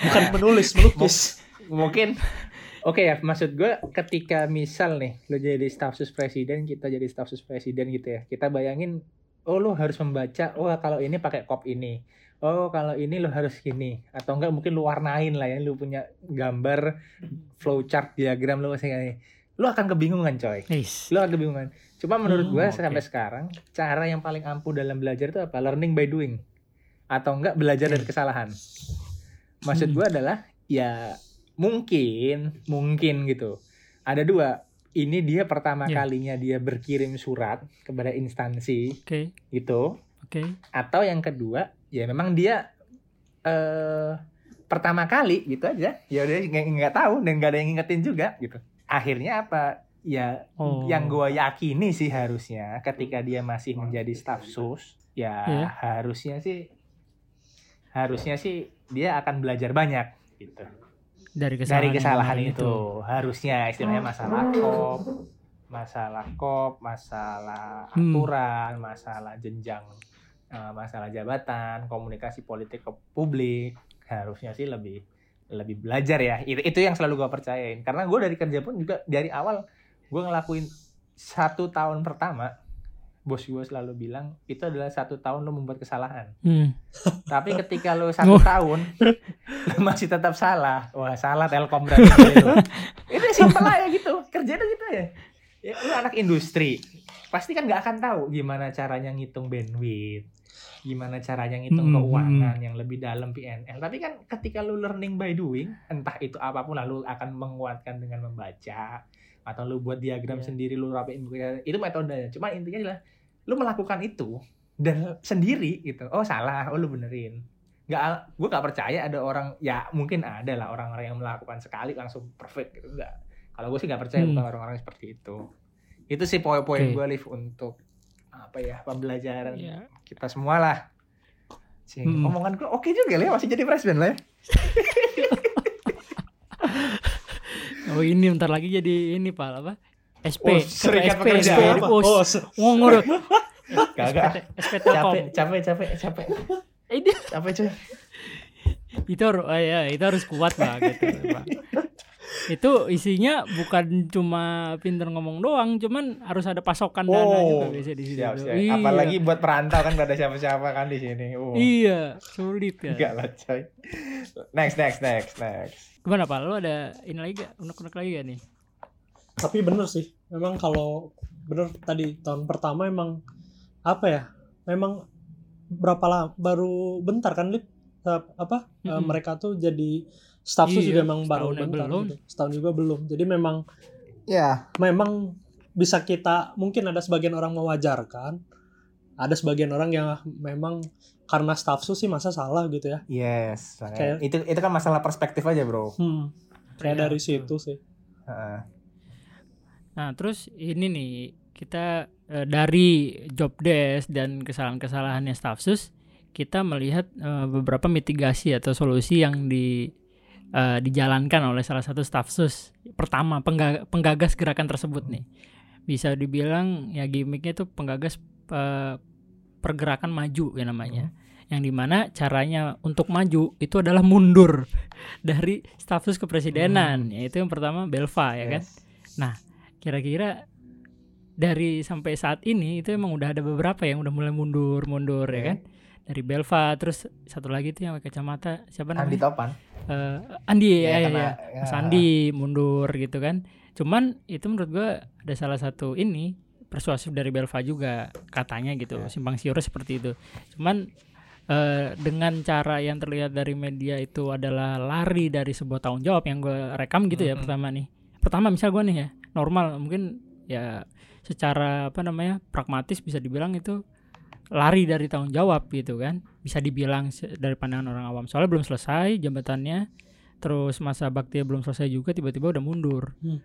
bukan menulis melukis. Mungkin. Oke ya, maksud gue ketika misal nih lu jadi staf sus presiden, kita jadi staf sus presiden gitu ya. Kita bayangin oh lu harus membaca, oh kalau ini pakai kop ini. Oh kalau ini lu harus gini atau enggak mungkin lu warnain lah ya, lu punya gambar flowchart diagram lu kayak lu akan kebingungan coy. Nice. Lu akan kebingungan. Cuma menurut Hmm, gue oke. sampai sekarang cara yang paling ampuh dalam belajar itu apa? Learning by doing. Atau enggak belajar dari kesalahan. Maksud Hmm. gue adalah ya mungkin mungkin gitu. Ada dua. Ini dia pertama Ya. kalinya dia berkirim surat kepada instansi Oke, gitu. oke. Atau yang kedua, ya memang dia eh pertama kali gitu aja. Ya udah nggak tahu dan nggak ada yang ngingetin juga gitu. Akhirnya apa? Ya Oh. yang gue yakini sih harusnya ketika dia masih menjadi staf sus ya Iya. harusnya sih harusnya sih dia akan belajar banyak gitu Dari kesalahan, dari kesalahan kemarin itu. harusnya istilahnya masalah kop masalah kop masalah Hmm. aturan masalah jenjang eh, masalah jabatan komunikasi politik ke publik. Harusnya sih lebih lebih belajar ya. Itu, itu yang selalu gue percayain. Karena gue dari kerja pun juga dari awal gue ngelakuin satu tahun pertama bos gue selalu bilang itu adalah satu tahun lo membuat kesalahan Hmm. tapi ketika lo satu Oh. tahun lo masih tetap salah wah salah telkom berarti lo. itu simpel aja gitu kerjanya gitu ya ya lo anak industri pasti kan nggak akan tahu gimana caranya ngitung bandwidth gimana caranya ngitung Hmm, keuangan yang lebih dalam PNL tapi kan ketika lu learning by doing entah itu apa pun lalu akan menguatkan dengan membaca atau lu buat diagram Iya. sendiri lu rapiin itu metodenya cuma intinya adalah lu melakukan itu dan sendiri gitu oh salah oh lu benerin nggak gue nggak percaya ada orang ya mungkin ada lah orang-orang yang melakukan sekali langsung perfect gitu enggak kalau gue sih nggak percaya Hmm. bukan orang-orang seperti itu itu sih poin-poin Oke. gue live untuk apa ya pembelajaran Iya. kita semua lah Cing, Hmm. omongan gue oke juga lah ya masih jadi presiden lah ya Oh ini bentar lagi jadi ini pak apa? SP, Oh, serikat SP, pekerja. SP, Apa? bos. Oh, udah. Kagak. SP Telkom. capek capek capek capek dia- capek cuy itu oh, ya, itu harus kuat lah gitu, Pak. itu isinya bukan cuma pinter ngomong doang, cuman harus ada pasokan dana juga biasa di. Oh, siap, siap. Iya. apalagi buat perantau kan gak ada siapa-siapa kan di sini oh. Iya, sulit ya. enggak lah coy next next next next Gimana Pak? Lu ada ini lagi gak? Unek-unek lagi gak nih? Tapi bener sih memang kalau bener tadi tahun pertama emang apa ya memang berapa lama baru bentar kan lip apa eh, Mm-mm. mereka tuh jadi staff tuh Iya, juga emang baru setahunnya bentar belum. gitu. setahun juga belum jadi memang ya memang bisa kita mungkin ada sebagian orang mewajarkan ada sebagian orang yang memang karena staff sus sih masa salah gitu ya yes Kayak- itu itu kan masalah perspektif aja bro hmm, kayak Iya, dari situ sih Heeh. Nah, terus ini nih kita eh, dari job desk dan kesalahan-kesalahannya staff sus, kita melihat eh, beberapa mitigasi atau solusi yang di eh, dijalankan oleh salah satu staff sus. Pertama, pengga- penggagas gerakan tersebut nih. Bisa dibilang ya gimmicknya tuh penggagas eh, pergerakan maju ya namanya. Yang di mana caranya untuk maju itu adalah mundur dari staff sus kepresidenan. Yaitu yang pertama Belva ya kan. Yes. Kira-kira dari sampai saat ini itu emang udah ada beberapa yang udah mulai mundur mundur ya kan? Dari Belva terus satu lagi tuh yang pakai kacamata siapa Andi namanya Topan. Eh, Andi ya, ya, karena- ya. Mas Andi mundur gitu kan. Cuman itu menurut gua ada salah satu ini persuasif dari Belva juga katanya gitu Ya. simpang siur seperti itu. Cuman eh, dengan cara yang terlihat dari media itu adalah lari dari sebuah tanggung jawab yang gue rekam gitu ya Mhm. pertama nih. Pertama misal gue nih ya normal mungkin ya secara apa namanya pragmatis bisa dibilang itu lari dari tanggung jawab gitu kan bisa dibilang dari pandangan orang awam soalnya belum selesai jabatannya terus masa bakti belum selesai juga tiba-tiba udah mundur Hmm.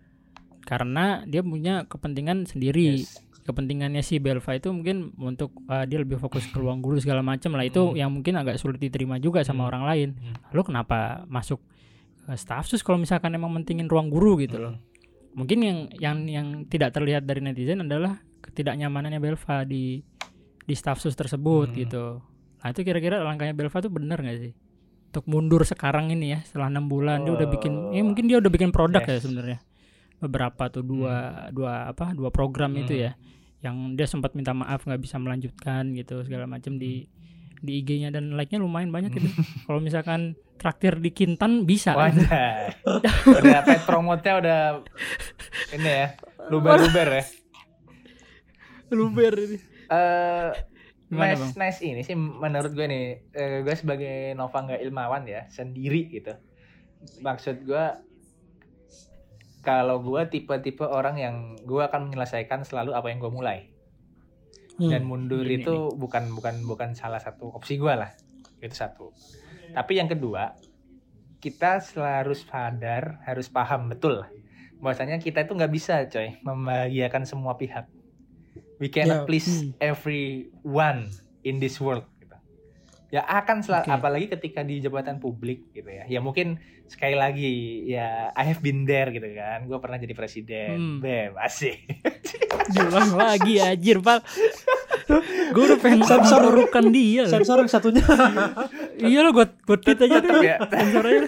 karena dia punya kepentingan sendiri Yes. kepentingannya si Belva itu mungkin untuk uh, dia lebih fokus ke ruang guru segala macam lah itu Hmm. yang mungkin agak sulit diterima juga sama Hmm. orang lain Hmm. lalu kenapa masuk ke staff sus kalau misalkan emang mentingin ruang guru gitu loh mungkin yang yang yang tidak terlihat dari netizen adalah ketidaknyamanannya Belva di di staff sus tersebut Hmm. gitu. Nah itu kira-kira langkahnya Belva tuh bener nggak sih? Untuk mundur sekarang ini ya setelah enam bulan dia udah bikin, ya mungkin dia udah bikin produk ya Yes. sebenarnya beberapa tuh dua dua apa dua program itu Hmm. ya yang dia sempat minta maaf nggak bisa melanjutkan gitu segala macam di di IG-nya dan like-nya lumayan banyak gitu. Kalau misalkan traktir di Kintan bisa. Wajah. udah pet promote-nya udah ini ya. Luber-luber ya. Luber ini. Eh Gimana, nice, nice ini sih menurut gue nih, eh, gue sebagai Nova nggak ilmawan ya, sendiri gitu. Maksud gue kalau gue tipe-tipe orang yang gue akan menyelesaikan selalu apa yang gue mulai Hmm. dan mundur Ini itu bukan bukan bukan salah satu opsi gue lah itu satu tapi yang kedua kita harus sadar harus paham betul bahwasanya kita itu nggak bisa coy membahagiakan semua pihak we cannot Ya, please hmm. everyone in this world gitu. ya akan sel- Oke. apalagi ketika di jabatan publik gitu ya ya mungkin sekali lagi ya I have been there gitu kan gue pernah jadi presiden Hmm. bem asik Diulang lagi anjir, Pal. Gue udah pengen Sensor. mengurukan dia. sensor yang satunya Iya lo gue gue tweet aja deh. ya Sensor aja.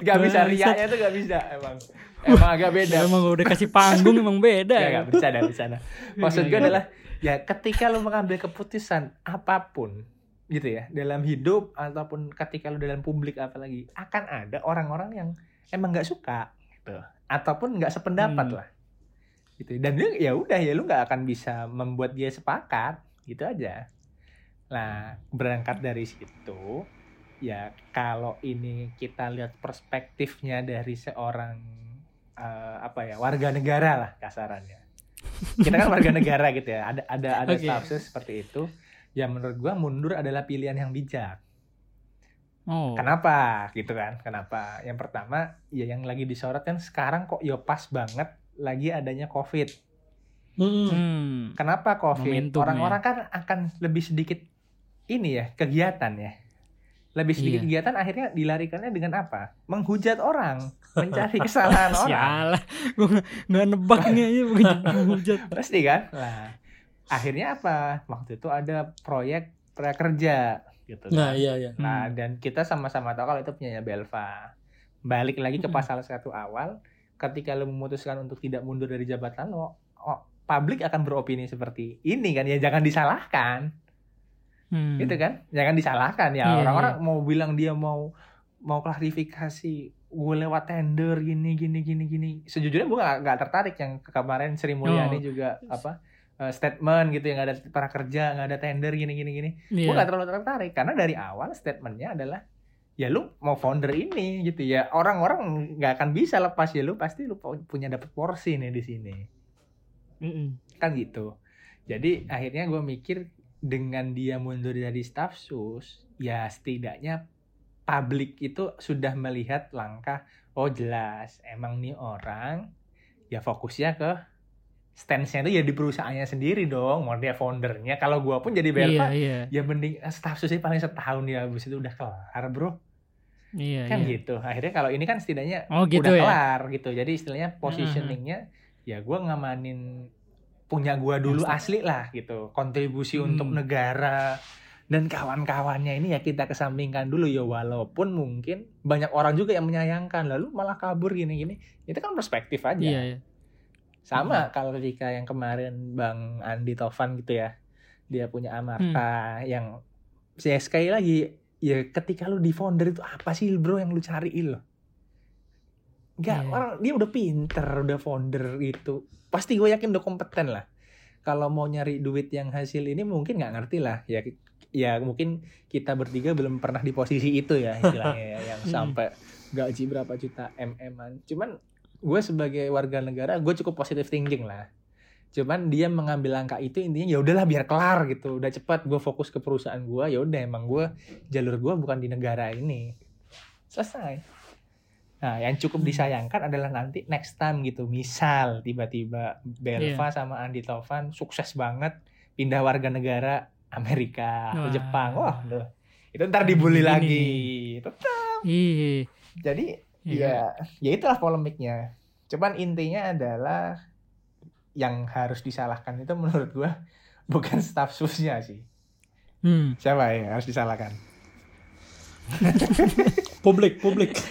Gak bisa riaknya tuh gak bisa emang emang agak beda Emang udah kasih panggung emang beda. ya ya. nggak bercanda bercanda maksud gue adalah ya ketika lu mengambil keputusan apa pun gitu ya dalam hidup ataupun ketika lu dalam publik apalagi akan ada orang-orang yang emang nggak suka gitu ataupun nggak sependapat Hmm. lah gitu. Dan lu ya udah ya lu nggak akan bisa membuat dia sepakat gitu aja. Nah berangkat dari situ ya kalau ini kita lihat perspektifnya dari seorang eh, apa ya warga negara lah kasarannya. Kita kan warga negara gitu ya ada ada ada Oke. status seperti itu. Ya menurut gua mundur adalah pilihan yang bijak. Oh. kenapa? Gitu kan kenapa? Yang pertama ya yang lagi disorot kan sekarang kok yo pas banget lagi adanya covid Mm-mm. Hmm. kenapa covid orang-orang kan akan lebih sedikit ini ya kegiatan ya lebih sedikit Iya. kegiatan akhirnya dilarikannya dengan apa menghujat orang mencari kesalahan orang Sialah, gue nggak- nebak nih aja bukan hujat. Pasti kan? Nah, akhirnya apa? Waktu itu ada proyek prakerja gitu. Nah kan. iya iya. Nah, dan kita sama-sama tahu kalau itu punya Belva. Balik lagi ke Hmm. pasal satu awal, ketika lo memutuskan untuk tidak mundur dari jabatan lo, oh, publik akan beropini seperti ini kan? Ya jangan disalahkan, Hmm. gitu kan? Jangan disalahkan ya. Iya, Orang-orang mau bilang dia mau mau klarifikasi gue lewat tender gini gini gini gini sejujurnya gue gak, gak tertarik yang kemarin Sri Mulyani Oh. juga apa eh, statement gitu yang ada para kerja nggak ada tender gini gini gini gue Iya. gak terlalu tertarik karena dari awal statementnya adalah ya lu mau founder ini gitu ya. Orang-orang nggak akan bisa lepas ya. Lu pasti lu pu- punya dapat porsi nih di sini. Mm-mm. kan gitu. Jadi akhirnya gue mikir dengan dia mundur dari staff sus ya setidaknya publik itu sudah melihat langkah oh jelas emang nih orang ya fokusnya ke stance-nya itu ya di perusahaannya sendiri dong mau dia foundernya. Kalau gue pun jadi Iya, Belva iya. ya mending eh, staff susnya paling setahun ya habis itu udah kelar bro. Iya, kan iya. gitu. Akhirnya kalau ini kan setidaknya Oh, gitu udah ya. kelar gitu. Jadi istilahnya positioningnya ya gue ngamanin punya gua dulu Yang asli lah gitu. Kontribusi Hmm. untuk negara. Dan kawan-kawannya ini ya kita kesampingkan dulu ya. Walaupun mungkin banyak orang juga yang menyayangkan lalu malah kabur gini-gini. Itu kan perspektif aja. Iya, iya. Sama kalau ketika yang kemarin Bang Andi Tovan gitu ya dia punya Amarta yang saya sekali lagi ya ketika lu di founder itu apa sih bro yang lu cariin lo Enggak, Iya. orang dia udah pinter, udah founder itu. Pasti gue yakin udah kompeten lah. Kalau mau nyari duit yang hasil ini mungkin nggak ngerti lah. Ya ya mungkin kita bertiga belum pernah di posisi itu ya istilahnya ya, yang Hmm. sampai gaji berapa juta mm-an. Cuman gue sebagai warga negara gue cukup positive thinking lah. Cuman dia mengambil langkah itu intinya ya udahlah biar kelar gitu. Udah cepat gue fokus ke perusahaan gue. Ya udah emang gue jalur gue bukan di negara ini. Selesai. Nah, yang cukup Hmm. disayangkan adalah nanti next time gitu. Misal tiba-tiba Belva sama Andi Taufan sukses banget pindah warga negara Amerika atau. Jepang. Wah, loh. Itu ntar dibully Ini lagi. Tetap. Iya. Jadi Iya. ya ya itulah polemiknya. Cuman intinya adalah yang harus disalahkan itu menurut gua bukan staff susnya sih. Hmm. Siapa ya yang harus disalahkan? Publik, publik.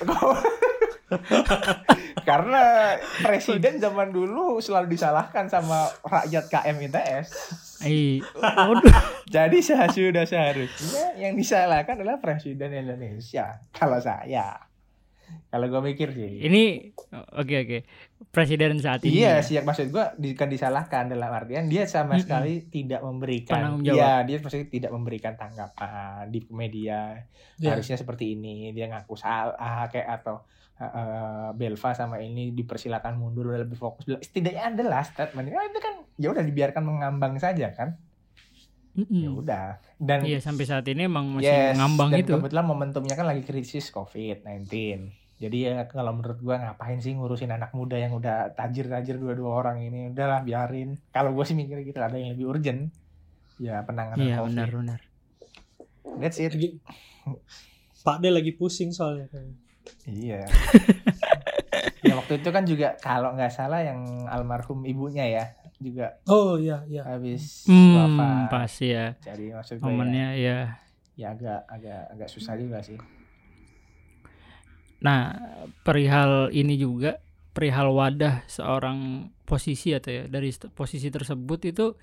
Karena presiden zaman dulu selalu disalahkan sama rakyat KM ITS. Jadi sudah seharusnya yang disalahkan adalah presiden Indonesia. Kalau saya, kalau gue mikir sih. Ini oke oke. Presiden saat ini. Iya ya. sih, maksud gue bukan disalahkan dalam artian dia sama sekali tidak memberikan, iya dia maksudnya tidak memberikan tanggapan di media. Iya. Harusnya seperti ini, dia ngaku salah kayak atau eh, Belva sama ini dipersilakan mundur lebih fokus. Setidaknya adalah statement ya, itu kan ya udah dibiarkan mengambang saja kan, Mm-mm. ya udah. Dan Iya sampai saat ini emang masih yes, ngambang dan itu. kebetulan momentumnya kan lagi krisis COVID-19. Jadi ya kalau menurut gua ngapain sih ngurusin anak muda yang udah tajir-tajir dua-dua orang ini. Udahlah biarin. Kalau gue sih mikir gitu ada yang lebih urgent. Ya penanganan Iya COVID. benar benar. That's it. Lagi, Pak D lagi pusing soalnya. Iya. ya waktu itu kan juga kalau nggak salah yang almarhum ibunya ya juga Oh iya iya. habis Hmm, wafat. pas ya. Jadi maksud gue ya, Momennya ya. ya agak agak agak susah juga sih. Nah, perihal ini juga perihal wadah seorang posisi atau ya dari posisi tersebut itu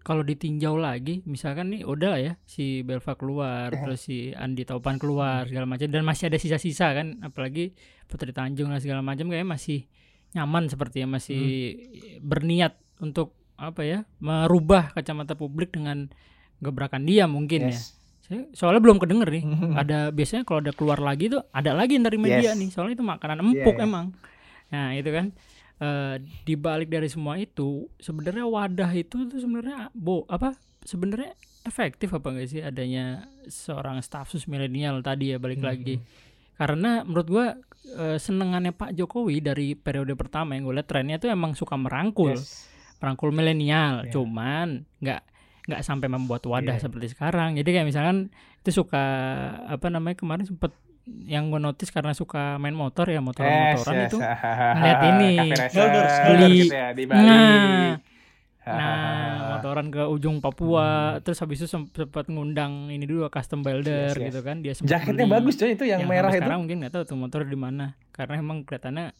kalau ditinjau lagi misalkan nih udah lah ya si Belva keluar Eh. terus si Andi Taupan keluar segala macam dan masih ada sisa-sisa kan apalagi Putri Tanjung lah segala macam kayaknya masih nyaman sepertinya masih berniat untuk apa ya merubah kacamata publik dengan gebrakan dia mungkin ya Yes. Saya- soalnya belum kedenger nih ada biasanya kalau ada keluar lagi tuh ada lagi dari media Yes. nih soalnya itu makanan empuk iya. emang nah itu kan eh di balik dari semua itu sebenarnya wadah itu tuh sebenarnya bo apa sebenarnya efektif apa enggak sih adanya seorang staff sus milenial tadi ya balik Mhm. lagi karena menurut gua eh, senengannya Pak Jokowi dari periode pertama yang gue lihat trennya tuh emang suka merangkul Yes. Merangkul milenial, Iya. cuman nggak nggak sampai membuat wadah Iya. seperti sekarang. Jadi kayak misalkan itu suka apa namanya kemarin sempet yang gue notice karena suka main motor ya motoran-motoran Yes, itu. yes. ngeliat ini. Beli- gitu ya, di Bali. Nah, nah motoran ke ujung Papua, terus habis itu sem- sempat ngundang ini dulu custom builder Hmm. Yes, yes. gitu kan dia Jaketnya beli. bagus coy itu yang, merah sampai itu. sekarang mungkin nggak tahu tuh motor di mana karena emang kelihatannya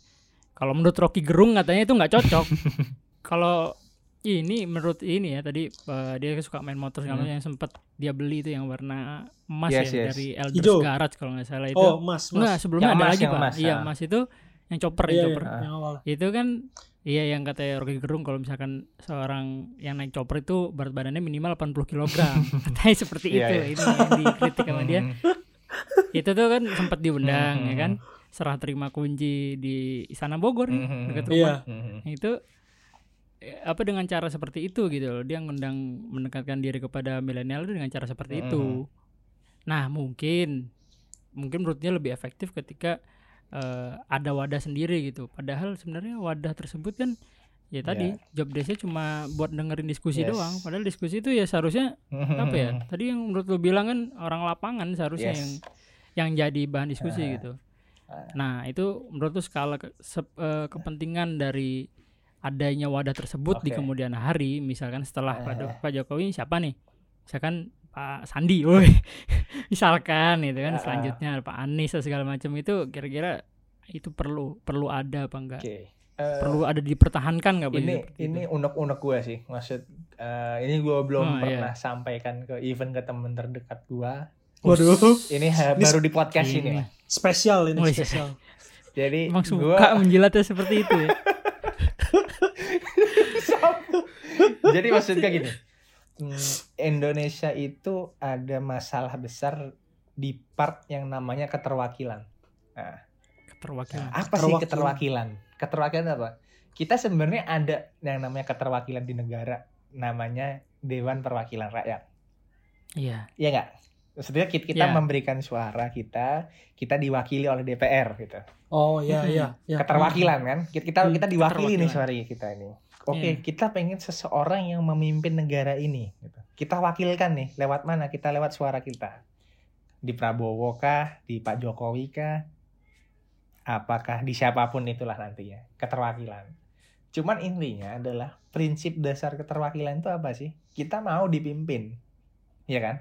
kalau menurut Rocky Gerung katanya itu nggak cocok kalau ini menurut ini ya tadi eh, dia suka main motor segala Hmm. yang sempat dia beli itu yang warna emas Yes, ya yes. dari Elders Hijau. Garage kalau nggak salah itu Oh, Mas, Enggak, Mas. sebelumnya Yang ada emas, lagi pak emas, iya ah. emas itu yang chopper Iya, yang iya, chopper yang awal. itu kan iya yang katanya Rocky Gerung kalau misalkan seorang yang naik chopper itu berat badannya minimal 80 kg katanya seperti Iya, itu iya. ini yang dikritik sama dia Hmm. itu tuh kan sempat diundang ya hmm, kan serah terima kunci di Istana Bogor nih, Hmm, dekat hmm, rumah Hmm. itu apa dengan cara seperti itu gitu loh dia ngundang mendekatkan diri kepada milenial dengan cara seperti Hmm. itu nah mungkin mungkin menurutnya lebih efektif ketika eh, ada wadah sendiri gitu padahal sebenarnya wadah tersebut kan ya tadi job desknya cuma buat dengerin diskusi Yes. doang padahal diskusi itu ya seharusnya apa ya tadi yang menurut lo bilang kan orang lapangan seharusnya Yes. yang yang jadi bahan diskusi Ah. gitu Ah. nah itu menurut lo skala ke- sep- eh, kepentingan dari adanya wadah tersebut di Oke. kemudian hari misalkan setelah Ah. Pak Jokowi siapa nih misalkan Pak Sandi woi misalkan itu kan Ah. selanjutnya ada Pak Anies dan segala macam itu kira-kira itu perlu perlu ada apa enggak Oke. Eh, perlu ada dipertahankan nggak ini seperti ini unek-unek gue sih maksud eh, ini gue belum Oh, iya. pernah sampaikan ke even ke temen terdekat gue Waduh, ini Ini baru di podcast ini. ini spesial ini Oh, iya. spesial. jadi emang gue suka menjilatnya seperti itu ya jadi maksudnya gini hmm, Indonesia itu ada masalah besar di part yang namanya keterwakilan nah, keterwakilan apa sih Keterwakilan. keterwakilan keterwakilan apa kita sebenarnya ada yang namanya keterwakilan di negara namanya Dewan Perwakilan Rakyat iya Iya nggak? Maksudnya kita, kita Ya. memberikan suara kita, kita diwakili oleh DPR gitu. Oh iya iya. ya. Keterwakilan kan? Kita kita, Hmm, kita diwakili nih keterwakilan. suara kita ini. Oke, Iya. kita pengen seseorang yang memimpin negara ini. Gitu. Kita wakilkan nih, lewat mana? Kita lewat suara kita. Di Prabowo kah? Di Pak Jokowi kah? Apakah di siapa pun itulah nantinya. Keterwakilan. Cuman intinya adalah prinsip dasar keterwakilan itu apa sih? Kita mau dipimpin. Iya kan?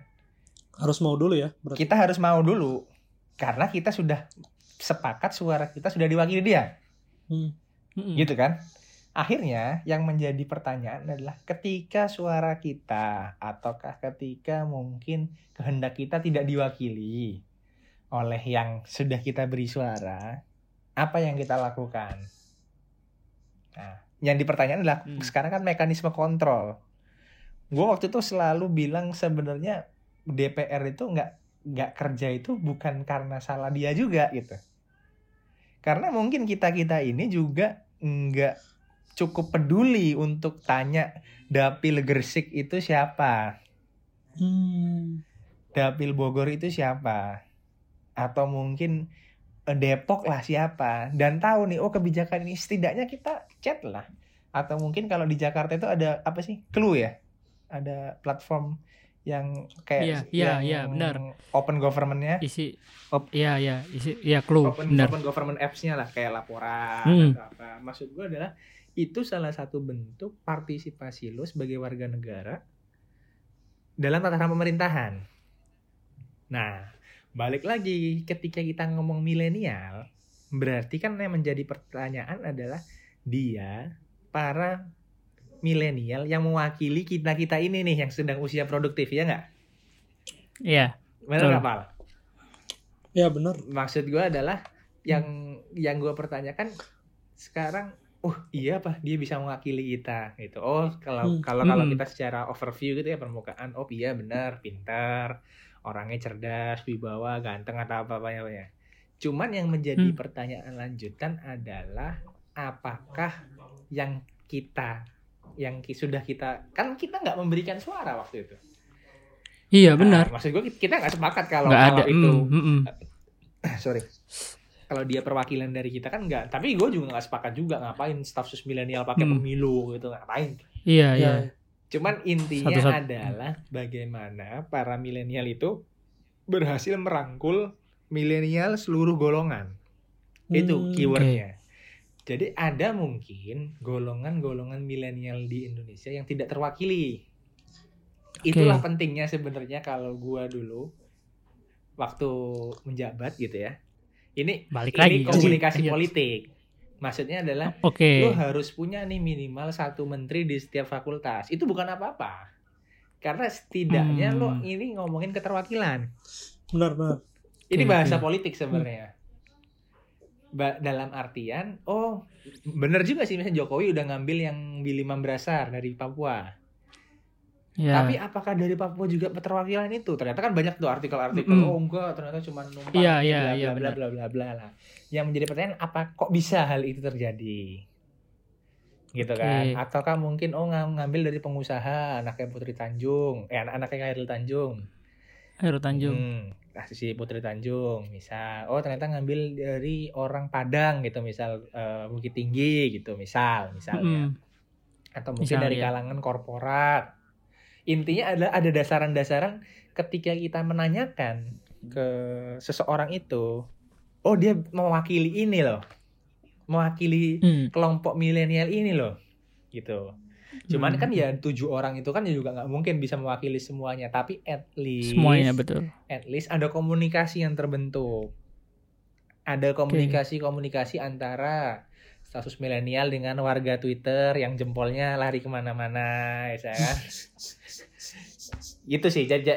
Harus mau dulu ya. Berarti. kita harus mau dulu karena kita sudah sepakat suara kita sudah diwakili dia Hmm. Mm-mm. gitu kan akhirnya yang menjadi pertanyaan adalah ketika suara kita ataukah ketika mungkin kehendak kita tidak diwakili oleh yang sudah kita beri suara apa yang kita lakukan? Nah yang dipertanyakan adalah Hmm. sekarang kan mekanisme kontrol. Gue waktu itu selalu bilang sebenarnya DPR itu nggak nggak kerja itu bukan karena salah dia juga gitu. Karena mungkin kita kita ini juga nggak cukup peduli untuk tanya dapil Gresik itu siapa? Hmm. dapil Bogor itu siapa? Atau mungkin eh, Depok lah siapa? Dan tahu nih oh kebijakan ini setidaknya kita chat lah. Atau mungkin kalau di Jakarta itu ada apa sih Clue ya? Ada platform yang kayak Iya, iya, yang iya, benar. open governmentnya. Isi Op- iya iya isi iya clue open, benar. open government apps-nya lah kayak laporan Hmm. atau apa. Maksud gue adalah itu salah satu bentuk partisipasi lo sebagai warga negara dalam tataran pemerintahan nah balik lagi ketika kita ngomong milenial berarti kan yang menjadi pertanyaan adalah dia para milenial yang mewakili kita kita ini nih yang sedang usia produktif ya nggak? Iya. Benar nggak Pal? Ya benar. Maksud gue adalah yang yang gue pertanyakan sekarang, oh iya apa dia bisa mewakili kita gitu. Oh kalau Hmm. kalau kalau Hmm. kita secara overview gitu ya permukaan, oh iya benar, pintar, orangnya cerdas, wibawa, ganteng atau apa apa ya. Cuman yang menjadi Hmm. pertanyaan lanjutan adalah apakah yang kita yang sudah kita kan kita nggak memberikan suara waktu itu. Iya Nah, benar. maksud gue kita nggak sepakat kalau ada. kalau itu Mm, mm, mm. sorry kalau dia perwakilan dari kita kan enggak tapi gue juga nggak sepakat juga ngapain staf sus milenial pakai Hmm. pemilu gitu ngapain? Iya iya. Ya, cuman intinya Satu-satu. adalah bagaimana para milenial itu berhasil merangkul milenial seluruh golongan. Itu Hmm, keywordnya. Jadi ada mungkin golongan-golongan milenial di Indonesia yang tidak terwakili. Itulah pentingnya sebenarnya kalau gua dulu waktu menjabat gitu ya ini Balik ini lagi. komunikasi Lanjut. politik. Maksudnya adalah Oke. lo harus punya nih minimal satu menteri di setiap fakultas. Itu bukan apa-apa. Karena setidaknya Hmm. lo ini ngomongin keterwakilan. benar benar. Ini Oke, bahasa oke. politik sebenarnya. Ba- dalam artian, oh bener juga sih misalnya Jokowi udah ngambil yang Billy Mambrasar dari Papua. Ya. Tapi apakah dari Papua juga keterwakilan itu? Ternyata kan banyak tuh artikel-artikel. Mm-mm. Oh enggak, ternyata cuma numpang. Iya, iya, bla, iya, bla, bla bla bla bla lah. Yang menjadi pertanyaan apa kok bisa hal itu terjadi? Gitu Oke. kan? Ataukah mungkin oh ngam- ngambil dari pengusaha anaknya Putri Tanjung, eh anak anaknya Khairul Tanjung. Heru Tanjung. Hmm, nah, si Putri Tanjung misal. Oh ternyata ngambil dari orang Padang gitu misal eh, Bukit Tinggi gitu misal misalnya Mm, atau mungkin Misalnya. dari kalangan korporat. Intinya adalah ada dasaran-dasaran ketika kita menanyakan ke seseorang itu, oh dia mewakili ini loh, mewakili mm. kelompok milenial ini loh, gitu. Cuman Hmm. kan ya tujuh orang itu kan juga nggak mungkin bisa mewakili semuanya, tapi at least, Semuanya betul. at least ada komunikasi yang terbentuk. Ada komunikasi-komunikasi antara status milenial dengan warga Twitter yang jempolnya lari ke mana-mana, ya kan? gitu sih. Jadi,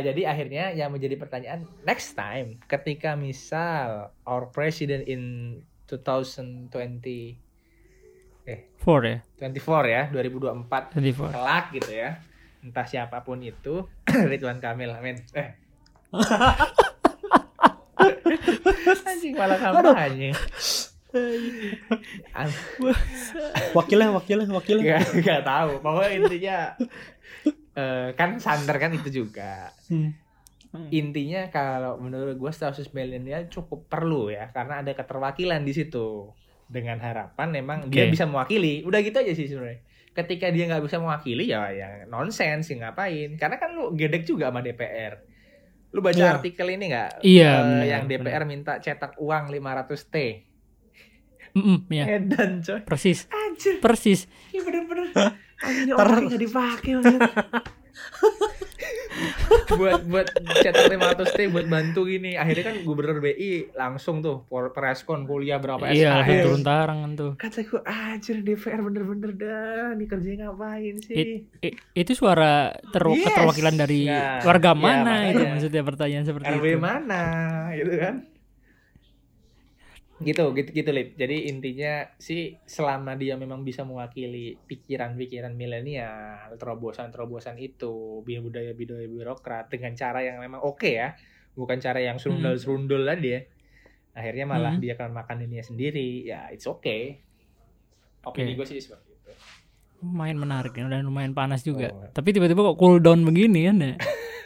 jadi akhirnya yang menjadi pertanyaan next time ketika misal our president in 2020 Four ya. 24 ya 2024 Tadi four. kelak gitu ya entah siapa pun itu Ridwan Kamil amin eh anjing malah kampanye An- Wakilnya wakilnya wakilnya. Gak, gak tahu. Pokoknya intinya eh, kan santer kan itu juga. Hmm. intinya kalau menurut gue status milenial cukup perlu ya karena ada keterwakilan di situ. Dengan harapan memang dia Oke. bisa mewakili. Udah gitu aja sih sebenarnya. Ketika dia nggak bisa mewakili ya ya nonsens sih ngapain? Karena kan lu gedek juga sama DPR lu baca Iya. artikel ini nggak? Iya, Eh, benar, yang DPR minta cetak uang 500 t Mm-mm, ya. edan coy Persis. anjir Persis. ini bener-bener anjir Tar- orang nggak dipakai buat buat cetak 500 t buat bantu gini akhirnya kan gubernur BI langsung tuh preskon kuliah berapa Iya, langsung SKS turun tangan tuh. kata gue anjir DPR bener-bener dah nih kerjanya ngapain sih I- itu suara ter- Yes. keterwakilan dari Nah, warga iya, mana itu makanya. maksudnya pertanyaan seperti RW itu. mana gitu kan gitu gitu gitu Lip. jadi intinya sih selama dia memang bisa mewakili pikiran-pikiran milenial terobosan-terobosan itu biar budaya budaya birokrat dengan cara yang memang oke ya bukan cara yang serundul-serundul tadi ya akhirnya malah Hmm. dia akan makan dunia sendiri ya it's okay opini Oke. gue sih seperti itu Lumayan menarik ya, dan lumayan panas juga. Oh. Tapi tiba-tiba kok cool down begini kan ya.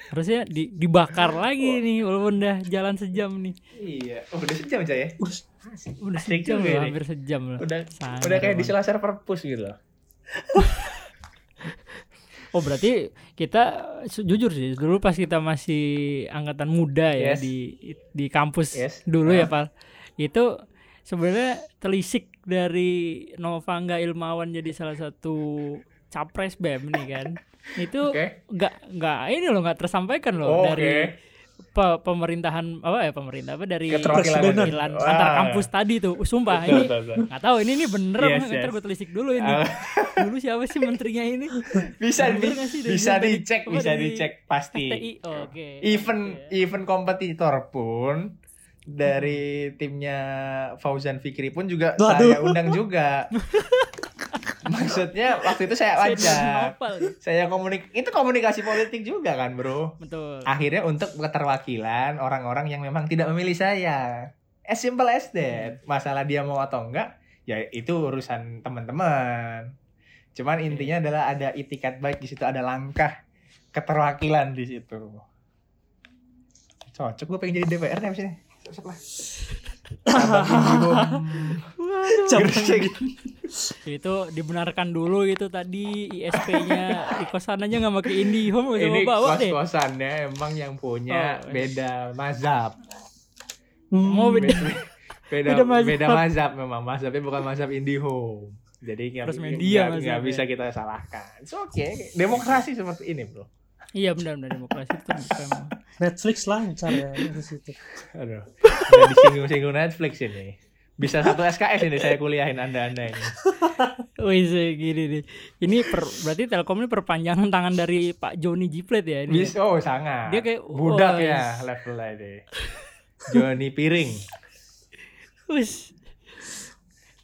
Harusnya di- dibakar lagi nih walaupun udah jalan sejam nih. iya oh, udah sejam aja ya Udah Asik sejam ini. hampir sejam loh. udah Sangat udah kayak di selasar perpus gitu loh Oh berarti kita jujur sih dulu pas kita masih angkatan muda ya Yes. di di kampus Yes. dulu Ah. ya Pal. Itu sebenarnya telisik dari Novangga Ilmawan jadi salah satu capres BEM nih kan. Itu nggak nggak ini loh nggak tersampaikan loh Oh, dari oke. Pe- pemerintahan apa ya pemerintah apa dari Keterwakilan. perwakilan antar kampus tadi tuh sumpah Betul, ini nggak tahu ini ini bener Yes, nggak? ntar yes. gue telisik dulu ini Ah. dulu siapa sih menterinya ini bisa Bener di, nggak sih dari bisa dari- dicek apa bisa dari dicek pasti FTI Oh, oke even Oke. even kompetitor pun dari timnya Fauzan Fikri pun juga Waduh. saya undang juga maksudnya waktu itu saya nih. saya komunik itu komunikasi politik juga kan bro. Betul. Akhirnya untuk keterwakilan orang-orang yang memang tidak memilih saya. As simple as that. Masalah dia mau atau enggak ya itu urusan teman-teman. Cuman intinya adalah ada itikat baik di situ ada langkah keterwakilan di situ. Cocok gue pengen jadi DPR nih abis ini. Cocok lah Gresik. itu dibenarkan dulu gitu tadi ISP-nya di kosan aja nggak pakai IndiHome coba ini bawa deh. kos-kosannya emang yang punya Oh, beda mazhab. Hmm, mau beda beda Beda beda mazhab. mazhab. memang. Mazhabnya bukan mazhab Indihome jadi nggak bisa kita salahkan. Oke. Demokrasi seperti ini bro iya benar benar demokrasi itu bukan Netflix lancar ya di situ. aduh udah disinggung-singgung Netflix ini bisa satu SKS ini saya kuliahin anda anda ini Wih, sih, gini nih. Ini per, berarti Telkom ini perpanjangan tangan dari Pak Joni Jiplet ya ini. bisa oh sangat Dia kayak, budak wah, ya levelnya deh Joni Piring Wis.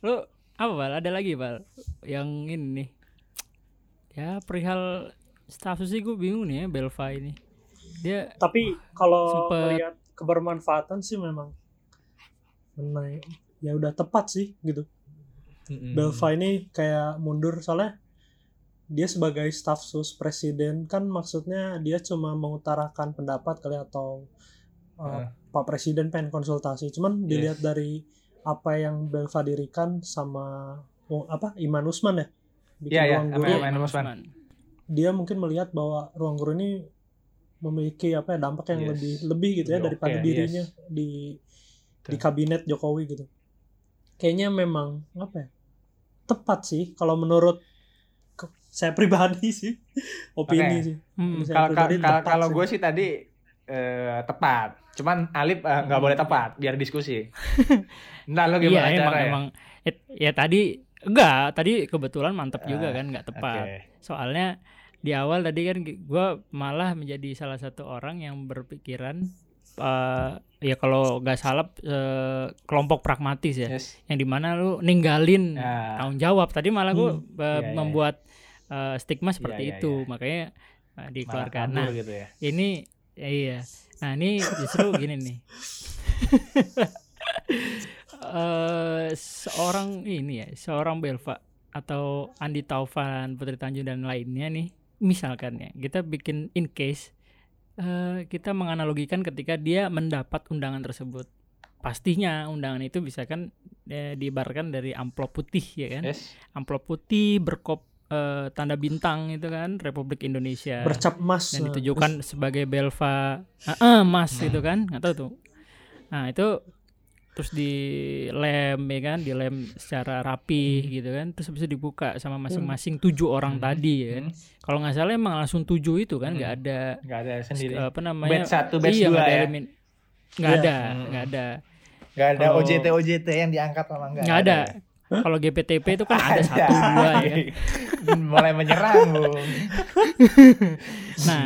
Lo apa Bal? Ada lagi Bal? Yang ini nih. Ya perihal status sih gue bingung nih ya Belva ini. Dia Tapi kalau melihat kebermanfaatan sih memang menaik ya udah tepat sih gitu. Hmm. Belva ini kayak mundur soalnya dia sebagai staf sus presiden kan maksudnya dia cuma mengutarakan pendapat kali atau uh, Heeh. Pak Presiden pengen konsultasi. Cuman Yes. dilihat dari apa yang Belva dirikan sama oh, apa Iman Usman ya bikin Iya, iya, ruang guru. Iya, Iman Usman. Dia mungkin melihat bahwa ruang guru ini memiliki apa ya dampak yang Yes. lebih lebih gitu ya Lebih daripada dirinya yes. di di kabinet Jokowi gitu. Kayaknya memang apa ya? Tepat sih kalau menurut saya pribadi sih opini Oke. sih. Hmm. Kalau kalau kalau sih. gue sih tadi eh, tepat. Cuman Alip eh, nggak boleh tepat biar diskusi. Nah lo Iya gimana emang cara emang ya tadi enggak tadi kebetulan mantep juga Ah, kan nggak tepat. Oke. Soalnya di awal tadi kan gue malah menjadi salah satu orang yang berpikiran eh, ya kalau nggak salah eh, kelompok pragmatis ya, Yes. yang di mana lu ninggalin Nah, tanggung jawab. Tadi malah gue Hmm. Iya, iya, membuat eh, stigma seperti Iya, iya, itu, iya. makanya malah dikeluarkan. Nah gitu ya. ini ya iya. Nah ini justru gini nih. eh seorang ini ya, seorang Belva atau Andi Taufan, Putri Tanjung dan lainnya nih, misalkan ya, kita bikin in case eh kita menganalogikan ketika dia mendapat undangan tersebut. Pastinya undangan itu bisa kan eh, diibaratkan dari amplop putih ya kan. Yes. Amplop putih berkop eh, tanda bintang itu kan Republik Indonesia bercap emas. dan nah, ditujukan sebagai belva ah mas gitu kan nggak tahu tuh nah itu terus dilem ya kan dilem secara rapi gitu kan terus bisa dibuka sama masing-masing tujuh orang Hmm. tadi ya kan Hmm. kalau nggak salah emang langsung tujuh itu kan nggak Hmm. ada Nggak ada sendiri. apa namanya Batch satu, batch iya, dua nggak ada ya? elemen nggak Iya. ada Hmm. nggak ada Nggak ada Kalau- OJT OJT yang diangkat sama nggak nggak ada kalau GPTP itu kan ada satu dua ya Mulai menyerang Bung. nah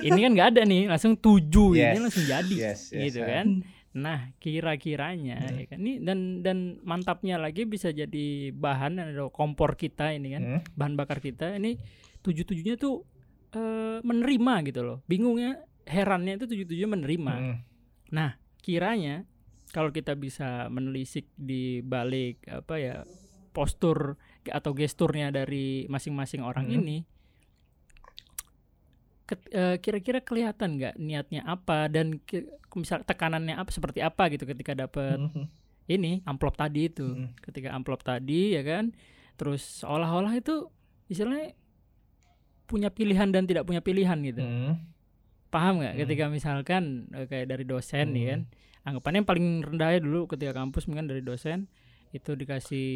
ini kan nggak ada nih langsung tujuh Yes. ini langsung jadi Yes, yes, gitu kan nah kira-kiranya Hmm. ya kan ini dan dan mantapnya lagi bisa jadi bahan ada kompor kita ini kan Hmm. bahan bakar kita ini tujuh tujuhnya tuh eh, menerima gitu loh bingungnya herannya itu tujuh tujuhnya menerima Hmm. kiranya kalau kita bisa menelisik di balik apa ya postur atau gesturnya dari masing-masing orang Hmm. ini kira-kira kelihatan nggak niatnya apa dan misal tekanannya apa seperti apa gitu ketika dapat Hmm. ini amplop tadi itu Hmm. ketika amplop tadi ya kan terus seolah-olah itu istilahnya punya pilihan dan tidak punya pilihan gitu Hmm. paham nggak Hmm. ketika misalkan eh, kayak dari dosen nih Hmm. kan anggapannya yang paling rendah ya dulu ketika kampus mungkin dari dosen itu dikasih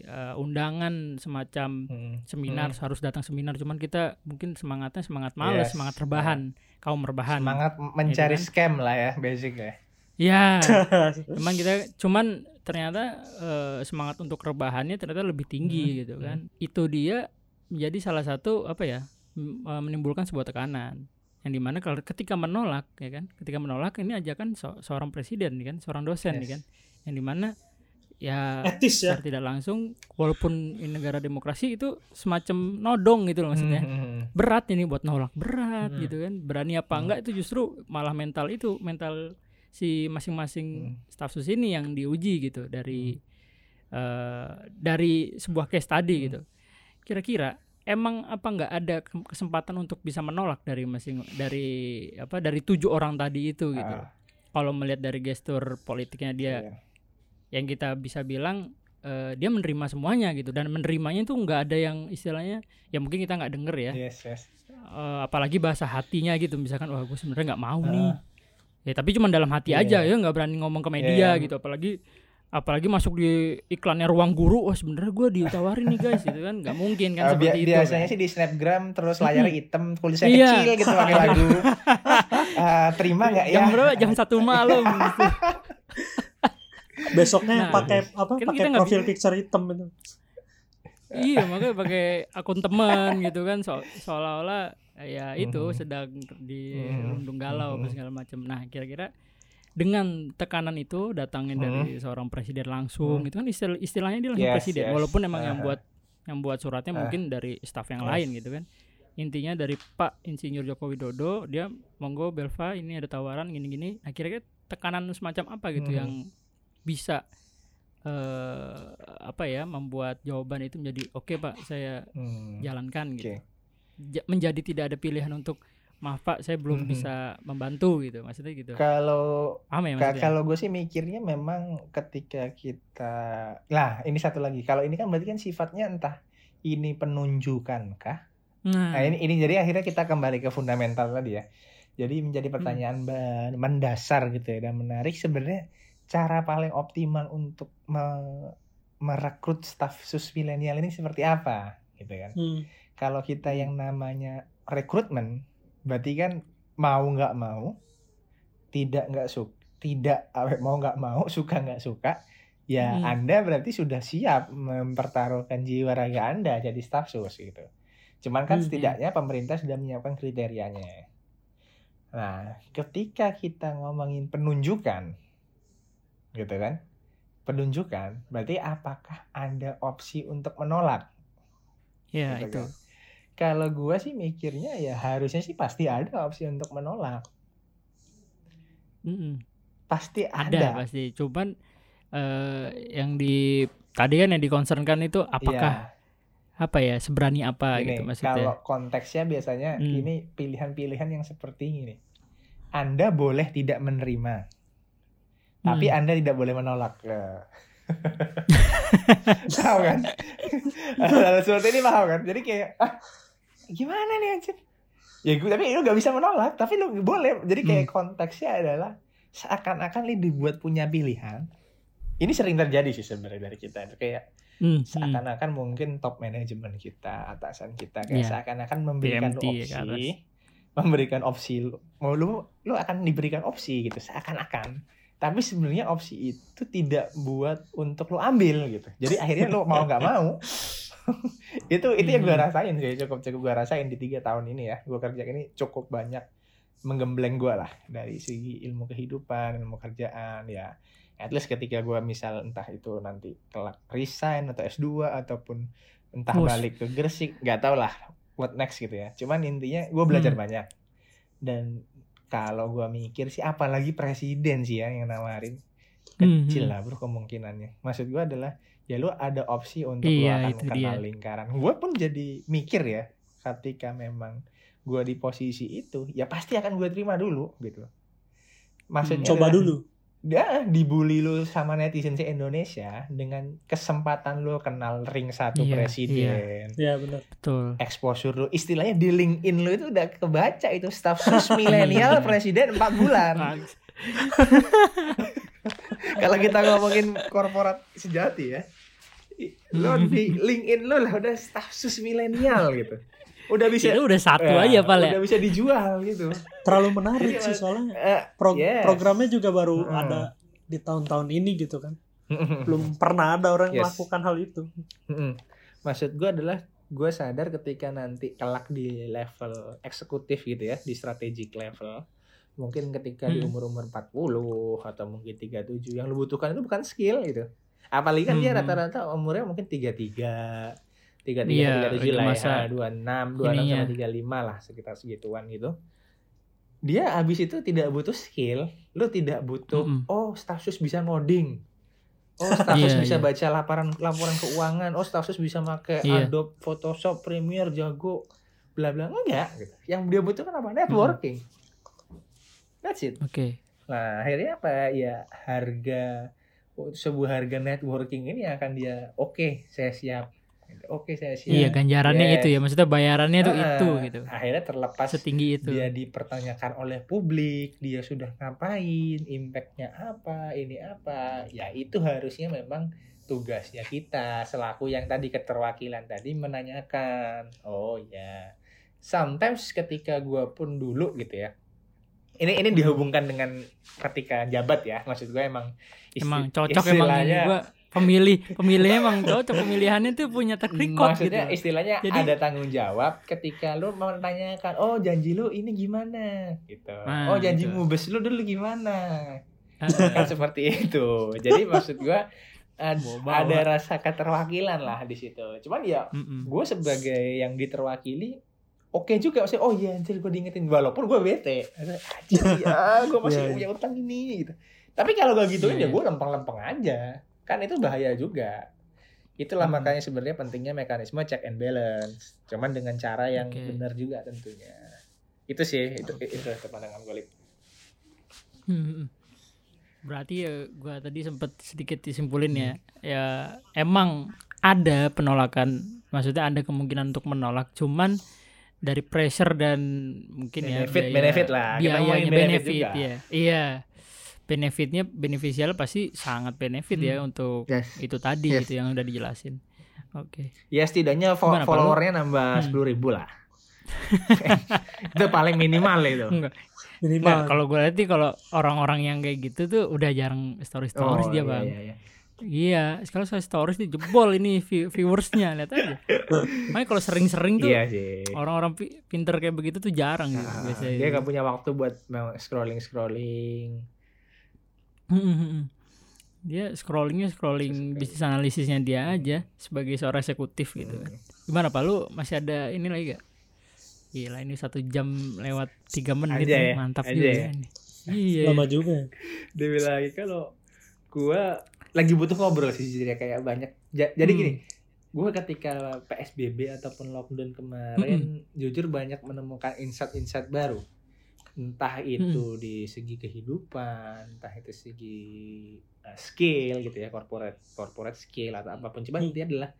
eh, undangan semacam Hmm. seminar Hmm. harus datang seminar cuman kita mungkin semangatnya semangat males Yes. semangat rebahan kaum rebahan Semangat mencari kan? scam lah ya, basic ya. ya cuman kita cuman ternyata eh, semangat untuk rebahannya ternyata lebih tinggi Hmm, gitu kan itu dia menjadi salah satu apa ya eh, menimbulkan sebuah tekanan yang di mana kalau ketika menolak ya kan ketika menolak ini ajakan se- seorang presiden nih kan seorang dosen nih Yes. kan yang di mana ya Etis ya. tidak langsung walaupun ini negara demokrasi itu semacam nodong gitu loh maksudnya Hmm. berat ini buat nolak berat Hmm. gitu kan berani apa Hmm. enggak itu justru malah mental itu mental si masing-masing Hmm. staf sus ini yang diuji gitu dari eh, dari sebuah case tadi Hmm. gitu kira-kira emang apa enggak ada ke- kesempatan untuk bisa menolak dari masing dari apa dari tujuh orang tadi itu gitu Ah, kalau melihat dari gestur politiknya dia iya. Yang kita bisa bilang eh, dia menerima semuanya gitu dan menerimanya itu nggak ada yang istilahnya ya mungkin kita nggak denger ya Yes, yes. Eh, apalagi bahasa hatinya gitu misalkan wah gue sebenarnya nggak mau Ah. nih ya tapi cuma dalam hati Iya. aja ya nggak berani ngomong ke media Iya. gitu apalagi apalagi masuk di iklannya ruang guru wah sebenarnya gue ditawarin nih guys gitu kan nggak mungkin kan Eh, seperti bia- itu biasanya sih di snapgram terus layarnya hitam tulisannya Iya. kecil gitu pakai lagu Eh, terima nggak ya jam berapa jam satu malam gitu. Besoknya Nah, pakai apa? kan pakai profil bisa- picture hitam itu. iya makanya pakai akun teman gitu kan so- seolah-olah ya itu Mhm. sedang di Mhm. rundung galau apa Mhm. segala macam nah kira-kira dengan tekanan itu datangin dari seorang presiden langsung Mhm. itu kan istilah istilahnya dia langsung Yes, presiden yes. walaupun emang yang Aha. buat yang buat suratnya Ah. mungkin dari staf yang Yes. lain gitu kan intinya dari Pak Insinyur Joko Widodo dia monggo Belva ini ada tawaran gini-gini nah kira-kira tekanan semacam apa gitu Mhm. yang bisa eh apa ya membuat jawaban itu menjadi oke Pak saya Hmm. jalankan gitu Oke. Ja- menjadi tidak ada pilihan untuk maaf Pak saya belum Mhm. bisa membantu gitu maksudnya gitu kalau ya maksudnya kalau gue sih mikirnya memang ketika kita lah ini satu lagi kalau ini kan berarti kan sifatnya entah ini penunjukan kah nah, nah ini ini jadi akhirnya kita kembali ke fundamental tadi ya jadi menjadi Hmm. pertanyaan ba- mendasar gitu ya dan menarik sebenarnya cara paling optimal untuk me- merekrut staf sus milenial ini seperti apa gitu kan Hmm. kalau kita yang namanya rekrutmen berarti kan mau nggak mau tidak nggak suka tidak awet mau nggak mau suka nggak suka ya Hmm. anda berarti sudah siap mempertaruhkan jiwa raga anda jadi staf sus gitu cuman kan Hmm, setidaknya pemerintah sudah menyiapkan kriterianya nah ketika kita ngomongin penunjukan gitu kan penunjukan berarti apakah ada opsi untuk menolak ya gitu itu kan. Kalau gua sih mikirnya ya harusnya sih pasti ada opsi untuk menolak. Mm-mm. Pasti ada, ada. pasti cuman eh yang di tadi kan yang dikonsernkan itu apakah apa ya seberani apa. Gini, gitu maksudnya kalau konteksnya biasanya Hmm. ini pilihan-pilihan yang seperti ini. Anda boleh tidak menerima, tapi Hmm. Anda tidak boleh menolak. Eh. Tahu kan? Hal seperti ini paham kan? Jadi kayak ah, gimana nih anjir? Ya gue tapi lu gak bisa menolak, tapi lu boleh. Jadi kayak Hmm. konteksnya adalah seakan-akan lu dibuat punya pilihan. Ini sering terjadi sih sebenarnya dari kita. Itu kayak Hmm, hmm. seakan-akan mungkin top manajemen kita, atasan kita kayak Iya. seakan-akan memberikan BMT ya, opsi, memberikan opsi lu, mau lu lu akan diberikan opsi gitu seakan-akan. Tapi sebenarnya opsi itu tidak buat untuk lu ambil gitu. Jadi akhirnya lu mau nggak mau. itu itu yang gue Hmm. rasain sih cukup cukup gue rasain di tiga tahun ini ya gue kerja ini cukup banyak menggembleng gue lah dari segi ilmu kehidupan ilmu kerjaan ya at least ketika gue misal entah itu nanti kelak resign atau S2 ataupun entah Bus. balik ke Gresik nggak tau lah what next gitu ya cuman intinya gue belajar Hmm. banyak dan kalau gue mikir sih apalagi presiden sih ya yang nawarin Hmm, kecil hmm. lah bro kemungkinannya maksud gue adalah ya lu ada opsi untuk lu Iya, akan itu kenal dia. lingkaran gue pun jadi mikir ya ketika memang gue di posisi itu ya pasti akan gue terima dulu gitu maksudnya Coba adalah- dulu. Ya dibully lu sama netizen se Indonesia dengan kesempatan lu kenal ring satu Iya, presiden. Ya benar. betul. Exposure lu istilahnya di LinkedIn lu itu udah kebaca itu staff sus milenial presiden 4 bulan. Kalau kita ngomongin korporat sejati ya lo di LinkedIn lo lah udah status milenial gitu udah bisa Itu udah satu Ya, aja pal ya. udah bisa dijual gitu Terlalu menarik Jadi, sih soalnya. Eh, Pro- yes. Programnya juga baru Hmm. ada di tahun-tahun ini gitu kan. Belum pernah ada orang Yes. melakukan hal itu. Mm-mm. Maksud gue adalah gue sadar ketika nanti kelak di level eksekutif gitu ya, di strategic level. Mungkin ketika di Hmm. umur-umur 40 atau mungkin 37 yang lu butuhkan itu bukan skill gitu. Apalagi kan dia Hmm. rata-rata umurnya mungkin 33, 33, Iya, 37 lah lagi masa ya, 26, 26 ininya. sama 35 lah sekitar segituan gitu. Dia abis itu tidak butuh skill, lu tidak butuh Mm-mm. oh status bisa ngoding. Oh, status Iya, bisa iya. baca laporan laporan keuangan. Oh, status bisa pakai Iya. Adobe Photoshop, Premiere, jago, bla bla enggak gitu. Yang dia butuhkan apa? Networking. That's it. Oke. Nah, akhirnya apa? Ya harga sebuah harga networking ini akan dia oke, saya siap. Oke, saya siap. Iya ganjarannya Yes. itu ya. Maksudnya bayarannya tuh Ah, itu gitu. Akhirnya terlepas Setinggi itu. dia dipertanyakan oleh publik, dia sudah ngapain, impactnya apa, ini apa, ya itu harusnya memang tugasnya kita selaku yang tadi keterwakilan tadi menanyakan, oh ya, sometimes ketika gua pun dulu gitu ya, ini ini dihubungkan dengan ketika jabat ya, maksud gue emang isti- Emang cocok emang ini istilahnya- gua pemilih pemilih emang cocok pemilihannya tuh punya track record Maksudnya gitu. istilahnya Jadi- ada tanggung jawab ketika lu mau menanyakan, oh janji lu ini gimana gitu. Nah, oh janji gitu. mubes lu dulu gimana? Heeh. kan seperti itu. Jadi maksud gua Bawa-bawa. ada rasa keterwakilan lah di situ. Cuman ya Mm-mm. gue sebagai yang diterwakili oke juga maksudnya oh iya anjir gue diingetin walaupun gue bete anjir ya gue masih Iya, iya. punya utang ini gitu tapi kalau gak gituin Iya, ya iya. gue lempeng-lempeng aja kan itu bahaya juga itulah Hmm. makanya sebenarnya pentingnya mekanisme check and balance cuman dengan cara yang Oke. benar juga tentunya itu sih itu itu, itu pandangan gue Lip. Hmm. Berarti ya gua tadi sempat sedikit disimpulin ya. Hmm. Ya emang ada penolakan, maksudnya ada kemungkinan untuk menolak, cuman dari pressure dan mungkin Benefit- ya benefit lah. Biayanya benefit, benefit juga. ya. Iya. Benefitnya beneficial pasti sangat benefit ya untuk Yes. itu tadi Yes. gitu yang udah dijelasin. Oke. Ya setidaknya fo- Gimana, followernya nambah Hmm. sepuluh ribu lah. itu paling minimal itu. Enggak. Minimal. Nah, kalau gue lihat sih kalau orang-orang yang kayak gitu tuh udah jarang story stories dia iya, bang. iya, iya. Iya, sekarang saya stories nih jebol ini view- viewersnya lihat aja. Makanya kalau sering-sering tuh Iya orang-orang pi- pinter kayak begitu tuh jarang gitu Nah, biasanya. dia gak punya waktu buat scrolling scrolling. Dia scrollingnya scrolling bisnis analisisnya dia aja sebagai seorang eksekutif gitu kan. Gimana pak lu masih ada ini lagi gak? Gila ini satu jam lewat tiga menit Aja nih, ya, mantap aja juga ya. ini. Iya. Lama juga. Dia bilang lagi kalau gua lagi butuh ngobrol sih jujur ya kayak banyak. Ja- jadi Hmm. gini, gua ketika PSBB ataupun lockdown kemarin jujur banyak menemukan insight-insight baru. Entah itu di segi kehidupan, entah itu segi uh, skill gitu ya, corporate corporate skill atau apa pun. Cuman Hmm. intinya adalah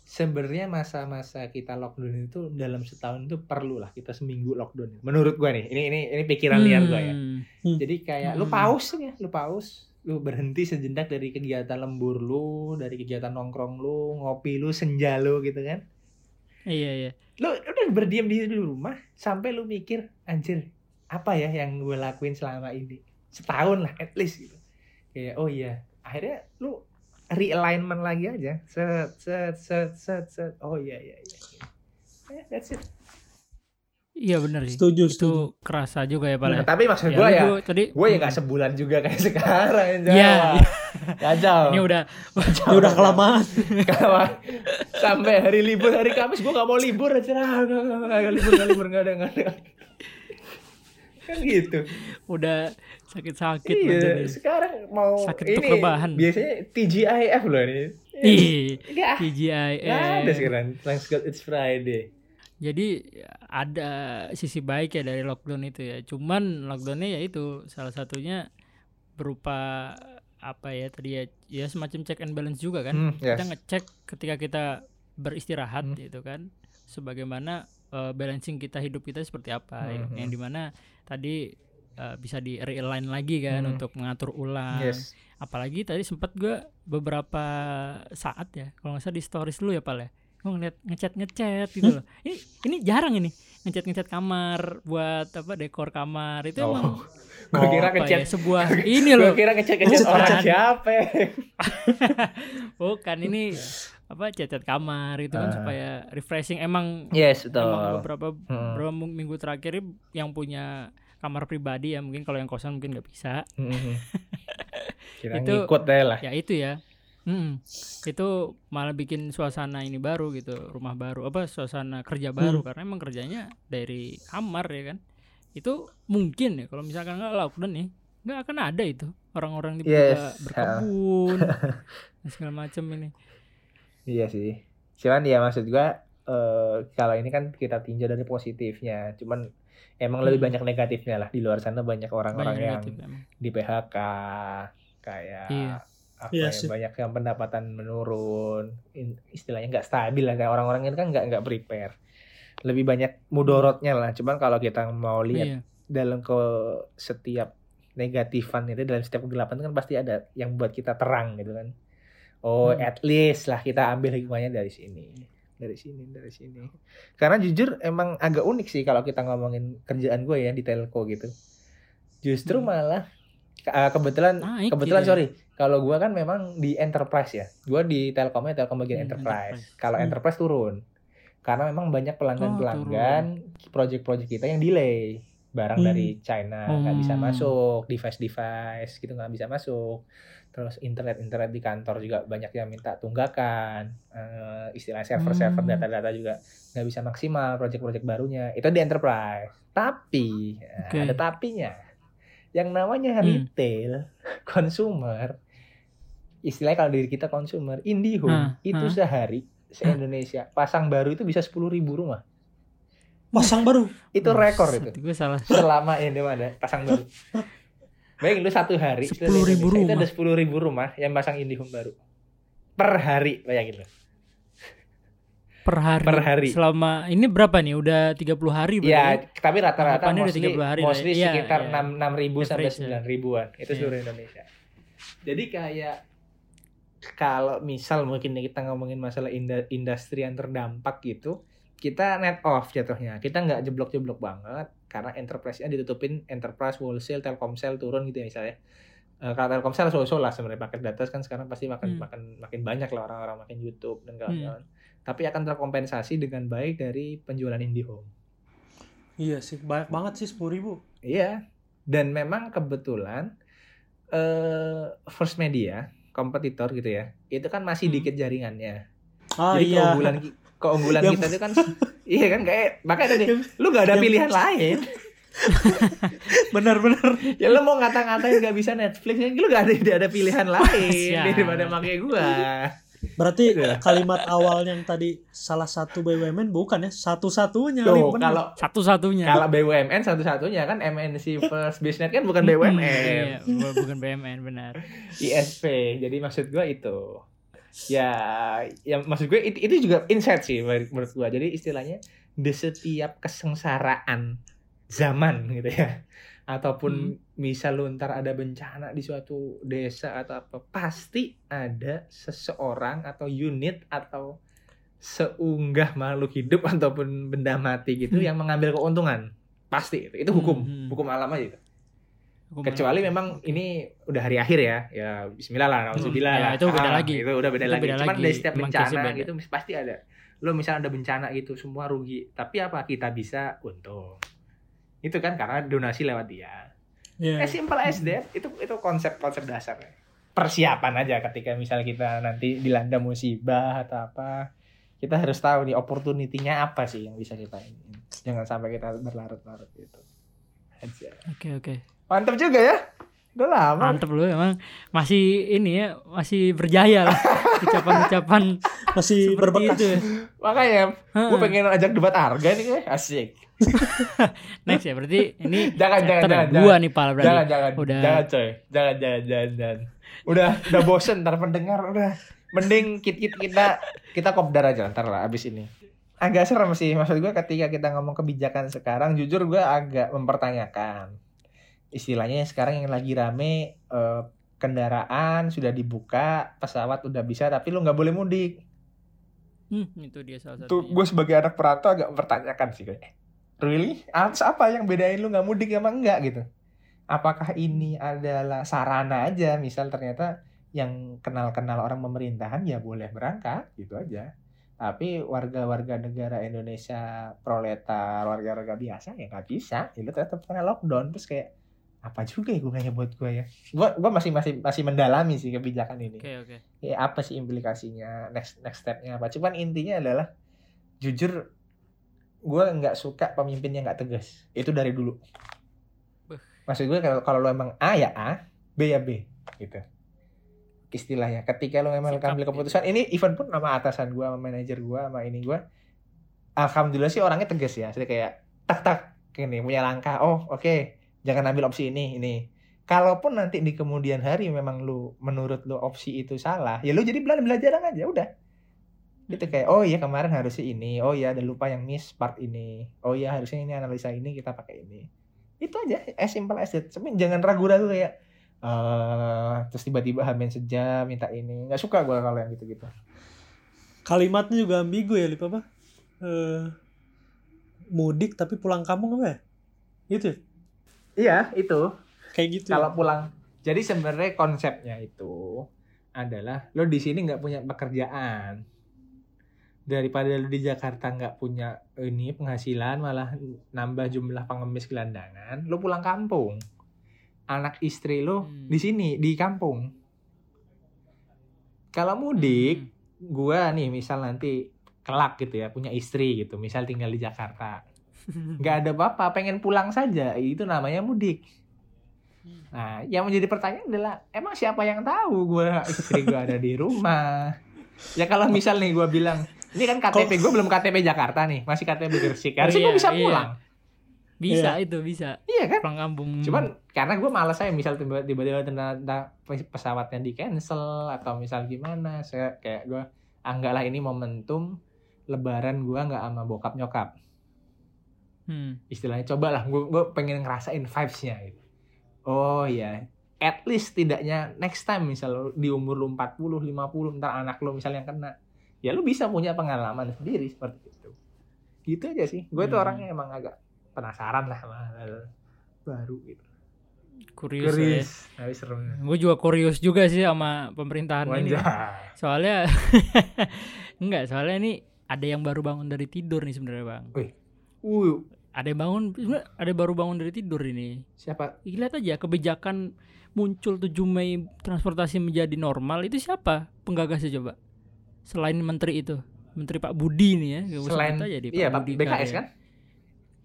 sebenarnya masa-masa kita lockdown itu dalam setahun itu perlu lah kita seminggu lockdown. Menurut gua nih, ini ini ini pikiran liar gua ya. Hmm. Jadi kayak lu Hmm. pause ya, lu pause, lu berhenti sejenak dari kegiatan lembur lu, dari kegiatan nongkrong lu, ngopi lu, senja lu gitu kan. Iya iya. Lu udah berdiam diri di rumah sampai lu mikir, anjir, apa ya yang gue lakuin selama ini? Setahun lah at least gitu. Kayak oh iya, akhirnya lu realignment lagi aja. Set set set set set. Oh iya iya iya. Yeah, that's it. Iya bener sih. Setuju, Itu setuju. kerasa juga ya pak. Nah, tapi maksud Ya, gue ya, gua tadi gue ya nggak sebulan juga kayak sekarang. Iya. Kacau. ini udah Ya udah kelamaan. Kawan, sampai hari libur hari Kamis gue gak mau libur aja gak libur gak libur gak ada gak ada kan gitu udah sakit-sakit iya sekarang mau Sakit untuk ini rebahan. biasanya TGIF loh ini Ih, Enggak TGI. Nggak ada sekarang Thanks God it's Friday Jadi ada sisi baik ya dari lockdown itu ya. Cuman lockdownnya ya itu salah satunya berupa apa ya tadi ya, ya semacam check and balance juga kan. Hmm, yes. Kita ngecek ketika kita beristirahat Hmm. gitu kan. Sebagaimana eh, balancing kita hidup kita seperti apa. Hmm, Yang di mana tadi eh, bisa di realign lagi kan Hmm. untuk mengatur ulang. Yes. Apalagi tadi sempat gue beberapa saat ya, kalau nggak salah di stories lu ya Pal ya, gue ngeliat ngechat ngechat gitu loh. Ini ini jarang ini ngechat ngechat kamar buat apa dekor kamar itu Oh. emang Gue kira apa ngechat ya, sebuah ini Gue loh, kira ngechat-ngechat Ngechat- orang siapa. bukan ini apa chat kamar itu kan Ah. supaya refreshing. Emang Yes, emang beberapa Hmm. beberapa ming- minggu terakhir yang punya kamar pribadi ya mungkin kalau yang kosan mungkin nggak bisa. Kira Itu- ngikut deh lah. ya itu ya Mm-mm. itu malah bikin suasana ini baru gitu rumah baru apa suasana kerja baru karena emang kerjanya dari kamar ya kan itu mungkin ya kalau misalkan nggak lockdown nih nggak akan ada itu orang-orang di Yes. berkebun segala macam ini Iya sih. Cuman ya maksud gua eh kalau ini kan kita tinjau dari positifnya. Cuman emang lebih Hmm. banyak negatifnya lah. Di luar sana banyak orang-orang banyak yang negatif emang di PHK kayak Iya. apa Iya ya, sih. banyak yang pendapatan menurun istilahnya nggak stabil lah kayak orang-orang ini kan nggak nggak prepare lebih banyak mudorotnya lah cuman kalau kita mau lihat iya dalam ke setiap negatifan itu dalam setiap kegelapan itu kan pasti ada yang buat kita terang gitu kan oh Hmm. at least lah kita ambil hikmahnya dari sini dari sini dari sini karena jujur emang agak unik sih kalau kita ngomongin kerjaan gue ya di telco gitu justru Hmm. malah ke- uh, kebetulan Naik kebetulan gitu ya. sorry kalau gue kan memang di enterprise ya gue di telkomnya telkom bagian Hmm, enterprise enterprise. kalau Hmm. enterprise turun karena memang banyak pelanggan pelanggan project-project kita yang delay barang Hmm. dari China nggak bisa Hmm. masuk device-device gitu nggak bisa masuk terus internet-internet di kantor juga banyak yang minta tunggakan Eh, istilah server-server Hmm. data-data juga nggak bisa maksimal project-project barunya itu di enterprise tapi ya, Oke. ada tapinya yang namanya Hmm. retail consumer istilahnya kalau diri kita consumer IndiHome Hah, itu hah. sehari se Indonesia pasang baru itu bisa sepuluh ribu rumah Pasang baru. itu rekor itu gue salah selama ini ada pasang baru Bayangin lu satu hari di 10.000 Indonesia, itu rumah. ada sepuluh ribu rumah yang pasang IndiHome baru per hari bayangin lu per hari Per hari. selama ini berapa nih udah 30 hari berarti ya tapi rata-rata Anggapannya udah mostly, 30 hari mostly Iya, sekitar iya. enam enam ribu sampai ya. sembilan ribuan itu Iya. seluruh Indonesia jadi kayak kalau misal mungkin kita ngomongin masalah industri yang terdampak gitu kita net off jatuhnya kita nggak jeblok-jeblok banget karena enterprise-nya ditutupin enterprise wholesale telkomsel turun gitu ya misalnya Eh, kalau telkomsel so lah sebenarnya paket data kan sekarang pasti makin Hmm. makin makin banyak lah orang-orang makin YouTube dan kawan-kawan tapi akan terkompensasi dengan baik dari penjualan IndiHome Iya sih, banyak banget sih 10 ribu. Iya. Dan memang kebetulan eh First Media, kompetitor gitu ya. Itu kan masih Hmm. dikit jaringannya. Ah Jadi iya. keunggulan ki- keunggulan Yang- kita itu kan iya kan kayak makanya tadi lu gak ada Yang- pilihan lain. Bener-bener. Ya lu mau ngata-ngatain gak bisa Netflix, ya lu gak ada tidak ada pilihan lain daripada pakai gua. Berarti kalimat awal yang tadi salah satu BUMN bukan ya? Satu-satunya. Tuh, kalau satu-satunya kalau BUMN satu-satunya kan MNC First Business kan bukan BUMN. iya, bu- bukan BUMN benar ISP. Jadi maksud gua itu. Ya, ya maksud gue itu, itu juga insight sih menurut gua. Jadi istilahnya di setiap kesengsaraan zaman gitu ya. Ataupun misal lu ntar ada bencana di suatu desa atau apa, pasti ada seseorang atau unit atau seunggah makhluk hidup ataupun benda mati gitu Hmm. yang mengambil keuntungan. Pasti itu. Itu hukum, Hmm, hmm. hukum alam aja itu. Kecuali memang ini udah hari akhir ya, ya Bismillah lah, Alhamdulillah Ya, lah. itu beda Ah, lagi. Itu udah beda Itu lagi. beda Cuman lagi. dari setiap Emang bencana gitu pasti ada. Lo misalnya ada bencana gitu semua rugi, tapi apa kita bisa untung. Itu kan karena donasi lewat dia. Iya. As simple as that. Itu itu konsep-konsep dasar. Persiapan aja ketika misalnya kita nanti dilanda musibah atau apa. Kita harus tahu nih opportunity-nya apa sih yang bisa kita ini. Jangan sampai kita berlarut-larut gitu. Aja. oke oke Mantap juga ya. Udah lama. mantep lu emang masih ini ya masih berjaya lah ucapan-ucapan Masih berbekas. itu ya. Makanya gue pengen ajak debat harga nih gue asik. next ya berarti ini Jangan, jangan, dua jangan. nih pal berarti Jangan jangan Udah. jangan coy. Jangan jangan jangan. jangan. Udah udah bosen ntar pendengar udah. Mending kit kit kita kita kopdar aja ntar lah abis ini. Agak serem sih maksud gue ketika kita ngomong kebijakan sekarang jujur gue agak mempertanyakan. Istilahnya sekarang yang lagi rame eh, kendaraan sudah dibuka pesawat udah bisa tapi lu nggak boleh mudik. Hmm, itu dia salah tuh satunya. gue sebagai anak perantau agak mempertanyakan sih kayak really? Atas apa yang bedain lu nggak mudik emang enggak gitu. Apakah ini adalah sarana aja? Misal ternyata yang kenal-kenal orang pemerintahan ya boleh berangkat gitu aja. Tapi warga-warga negara Indonesia proletar warga-warga biasa ya nggak bisa. Lu tetap kena lockdown. Terus kayak apa juga ya gunanya buat gue ya? Gue gua masih masih masih mendalami sih kebijakan ini. Oke, oke. ya apa sih implikasinya next next stepnya apa? Cuman intinya adalah jujur gue nggak suka pemimpin yang nggak tegas. Itu dari dulu. Beh. maksud gue kalau kalau lo emang A ya A B ya B gitu. Istilahnya ketika lo memang Sikap, ambil gitu. keputusan ini even pun sama atasan gue sama manajer gue sama ini gue alhamdulillah sih orangnya tegas ya. Jadi kayak tak tak gini punya langkah. Oh oke jangan ambil opsi ini ini kalaupun nanti di kemudian hari memang lu menurut lu opsi itu salah ya lu jadi belajar belajar aja udah gitu kayak oh iya kemarin harusnya ini oh iya ada lupa yang miss part ini oh iya harusnya ini analisa ini kita pakai ini itu aja as simple as that tapi jangan ragu-ragu kayak eh terus tiba-tiba hamin sejam minta ini nggak suka gua kalau yang gitu-gitu Kalimatnya juga ambigu ya, Lip apa? Eh, mudik tapi pulang kampung apa ya? Gitu ya? Iya itu Kayak gitu. ya? kalau pulang jadi sebenarnya konsepnya itu adalah lo di sini nggak punya pekerjaan daripada lo di Jakarta nggak punya ini penghasilan malah nambah jumlah pengemis gelandangan lo pulang kampung anak istri lo Hmm. di sini di kampung kalau mudik Hmm. gua nih misal nanti kelak gitu ya punya istri gitu misal tinggal di Jakarta nggak ada apa-apa pengen pulang saja. Itu namanya mudik. Nah yang menjadi pertanyaan adalah emang siapa yang tahu gue istri gue ada di rumah? Ya kalau misal nih gue bilang ini kan KTP gue belum KTP Jakarta nih masih KTP Gresik. Oh, harusnya gue iya, bisa iya. pulang. Bisa itu, bisa. iya kan? Pulang kampung. cuman karena gue malas saya misal tiba- tiba-tiba ternyata pesawatnya di cancel atau misal gimana saya kayak gue anggaplah ini momentum lebaran gue nggak sama bokap nyokap Hmm. istilahnya cobalah gue gue pengen ngerasain vibes-nya gitu. Oh iya, at least tidaknya next time misal di umur lu 40, 50 ntar anak lu misalnya yang kena. Ya lu bisa punya pengalaman sendiri seperti itu. Gitu aja sih. Gue tuh Hmm. orangnya emang agak penasaran lah sama hal baru gitu. Kurius ya. tapi. Gue juga kurius juga sih sama pemerintahan ini. Wajah. Soalnya enggak, soalnya ini ada yang baru bangun dari tidur nih sebenarnya, Bang. Uh, Ada yang bangun ada yang baru bangun dari tidur ini. siapa? Lihat aja kebijakan muncul 7 Mei transportasi menjadi normal itu siapa penggagasnya coba? Selain menteri itu. Menteri Pak Budi nih ya. Selain aja deh, iya, Pak Budi BKS kan?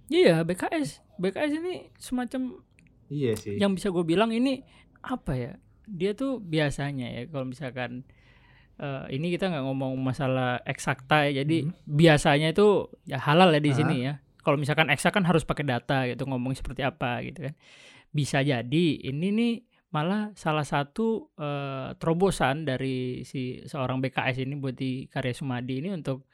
Iya, BKS. BKS ini semacam Iya sih. yang bisa gue bilang ini apa ya dia tuh biasanya ya kalau misalkan eh, ini kita nggak ngomong masalah eksakta ya jadi Hmm. biasanya itu ya halal ya di Ah. sini ya kalau misalkan eksak kan harus pakai data gitu ngomong seperti apa gitu kan. Bisa jadi ini nih malah salah satu eh, terobosan dari si seorang BKS ini buat di Karya Sumadi ini untuk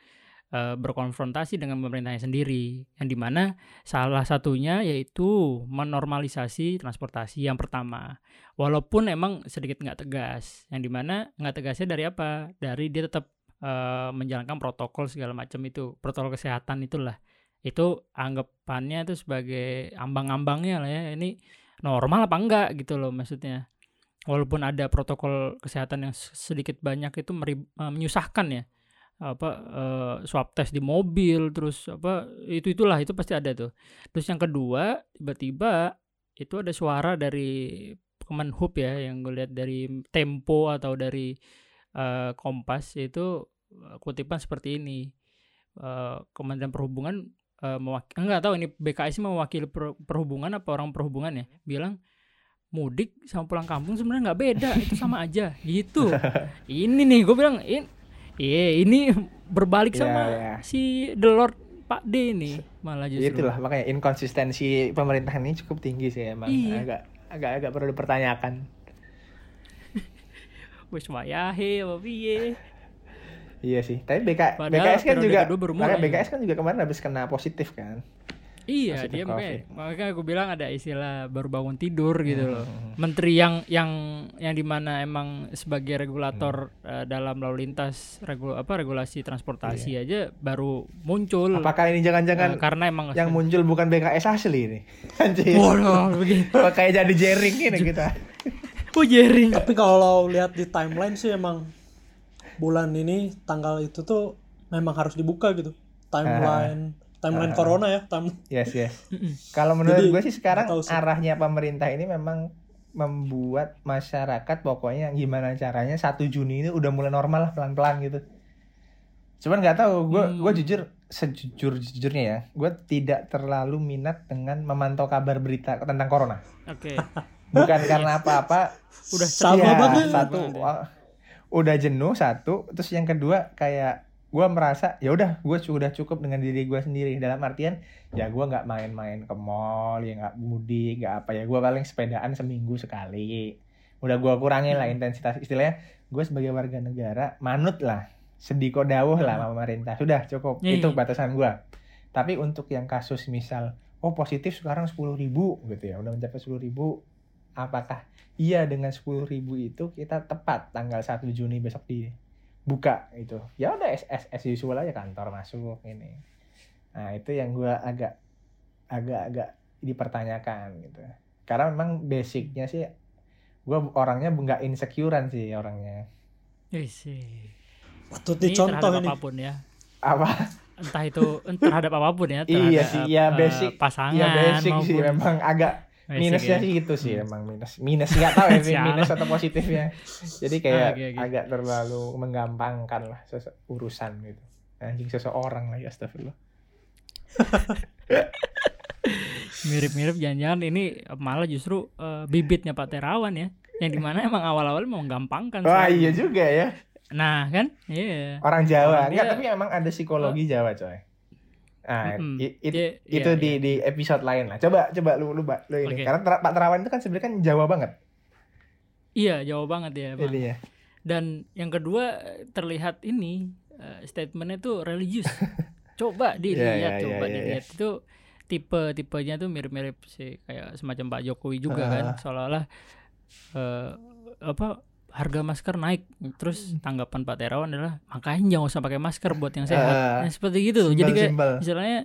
eh, berkonfrontasi dengan pemerintahnya sendiri. Yang di mana salah satunya yaitu menormalisasi transportasi yang pertama. Walaupun emang sedikit nggak tegas. Yang di mana nggak tegasnya dari apa? Dari dia tetap eh, menjalankan protokol segala macam itu protokol kesehatan itulah itu anggapannya itu sebagai ambang-ambangnya lah ya ini normal apa enggak gitu loh maksudnya. Walaupun ada protokol kesehatan yang sedikit banyak itu eh, menyusahkan ya. Apa eh, swab test di mobil terus apa itu itulah itu pasti ada tuh. Terus yang kedua tiba-tiba itu ada suara dari Kemenhub ya yang gue lihat dari Tempo atau dari eh, Kompas itu eh, kutipan seperti ini. Eh, Kementerian Perhubungan eh, mewak- enggak tahu ini BKS mewakili per- perhubungan apa orang perhubungan ya bilang mudik sama pulang kampung sebenarnya nggak beda itu sama aja gitu ini nih gue bilang ini iya ini berbalik Iya, sama iya. si The Lord Pak D nih malah justru Itulah makanya inkonsistensi pemerintahan ini cukup tinggi sih emang. Iya. Agak agak agak perlu dipertanyakan. wis wayahe apa piye Iya sih. Tapi BK, Padahal BKS kan juga baru makanya mulai. BKS kan juga kemarin habis kena positif kan. Iya, Positif dia makanya, COVID. makanya aku bilang ada istilah baru bangun tidur gitu loh. Hmm. Menteri yang yang yang di mana emang sebagai regulator Hmm. eh, dalam lalu lintas regu, apa regulasi transportasi aja baru muncul. Iya. Apakah ini jangan-jangan karena emang yang muncul bukan BKS asli ini? Anjir. Waduh, kayak jadi jaring ini kita. Oh jering. Tapi kalau lihat di timeline sih emang bulan ini tanggal itu tuh memang harus dibuka gitu. Timeline timeline corona ya, time Yes, yes. Kalau menurut gue sih sekarang sih. arahnya pemerintah ini memang membuat masyarakat pokoknya gimana caranya 1 Juni ini udah mulai normal lah pelan-pelan gitu. Cuman nggak tahu, gue Hmm. gue jujur sejujur jujurnya ya, gue tidak terlalu minat dengan memantau kabar berita tentang corona. Oke. Bukan karena apa-apa, Udah Sama Iya, banget. satu ya. wah, udah jenuh satu, terus yang kedua kayak gue merasa ya udah gue sudah cukup dengan diri gue sendiri. Dalam artian ya gue nggak main-main ke mall ya nggak mudik nggak apa ya gue paling sepedaan seminggu sekali. Udah gue kurangin lah intensitas. Istilahnya gue sebagai warga negara manut lah sediko dawuh lah sama pemerintah. Sudah cukup. Iya, itu iya. batasan gue tapi untuk yang kasus misal oh positif sekarang sepuluh ribu gitu ya. Udah mencapai sepuluh ribu apakah iya dengan sepuluh ribu itu kita tepat tanggal 1 Juni besok dibuka itu ya udah as, as, usual aja kantor masuk ini nah itu yang gue agak agak agak dipertanyakan gitu karena memang basicnya sih gue orangnya nggak insecurean sih orangnya Ih, sih. patut Ini dicontoh terhadap ini. apa pun ya. apa Entah itu terhadap apa pun ya. Iya terhadap, sih, ya eh, basic. pasangan ya basic sih memang agak minusnya ya. sih gitu sih emang minus minus nggak tahu ya minus atau positifnya jadi kayak Ah, oke, oke. agak terlalu menggampangkan lah urusan gitu anjing seseorang lagi astagfirullah Mirip-mirip jangan-jangan ini malah justru eh, bibitnya Pak Terawan ya. Yang di mana emang awal-awal mau menggampangkan. wah selalu. iya juga ya Nah kan, iya. orang Jawa Orang enggak dia- tapi emang ada psikologi Jawa coy nah it- itu iya, di iya. di episode lain lah coba coba lu lu, lu ini Oke. karena Ter- Pak Terawan itu kan sebenarnya kan Jawa banget Iya, jauh banget ya. Bang. jadinya Dan yang kedua terlihat ini eh, statementnya tuh religius. coba dilihat, Iya, iya, coba iya, iya. dilihat itu tipe tipenya tuh mirip-mirip sih kayak semacam Pak Jokowi juga kan, Ah. seolah-olah eh, apa harga masker naik. Terus tanggapan Pak Terawan adalah makanya jangan usah pakai masker buat yang sehat. Ah. Nah, seperti gitu. Jadi kayak Simbol-simbol. istilahnya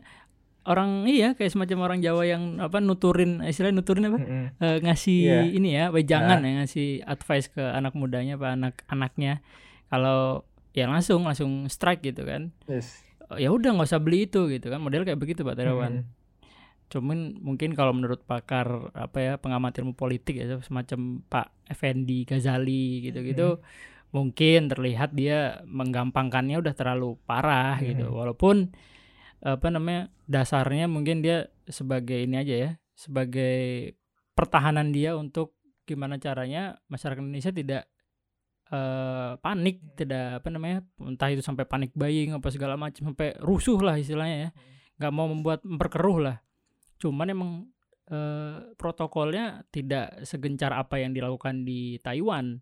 orang iya kayak semacam orang Jawa yang apa nuturin istilahnya nuturin apa Mm-mm. Eh, ngasih Iya. ini ya wejangan ya ngasih advice ke anak mudanya apa anak anaknya kalau ya langsung langsung strike gitu kan Yes. Eh, ya udah nggak usah beli itu gitu kan model kayak begitu Pak Terawan Mm. cuman mungkin kalau menurut pakar apa ya pengamat ilmu politik ya semacam Pak Effendi Ghazali gitu-gitu mungkin terlihat dia menggampangkannya udah terlalu parah gitu. Walaupun apa namanya dasarnya mungkin dia sebagai ini aja ya sebagai pertahanan dia untuk gimana caranya masyarakat Indonesia tidak eh, panik tidak apa namanya entah itu sampai panik buying apa segala macam sampai rusuh lah istilahnya ya. Nggak mau membuat memperkeruh lah. Cuman emang eh, protokolnya tidak segencar apa yang dilakukan di Taiwan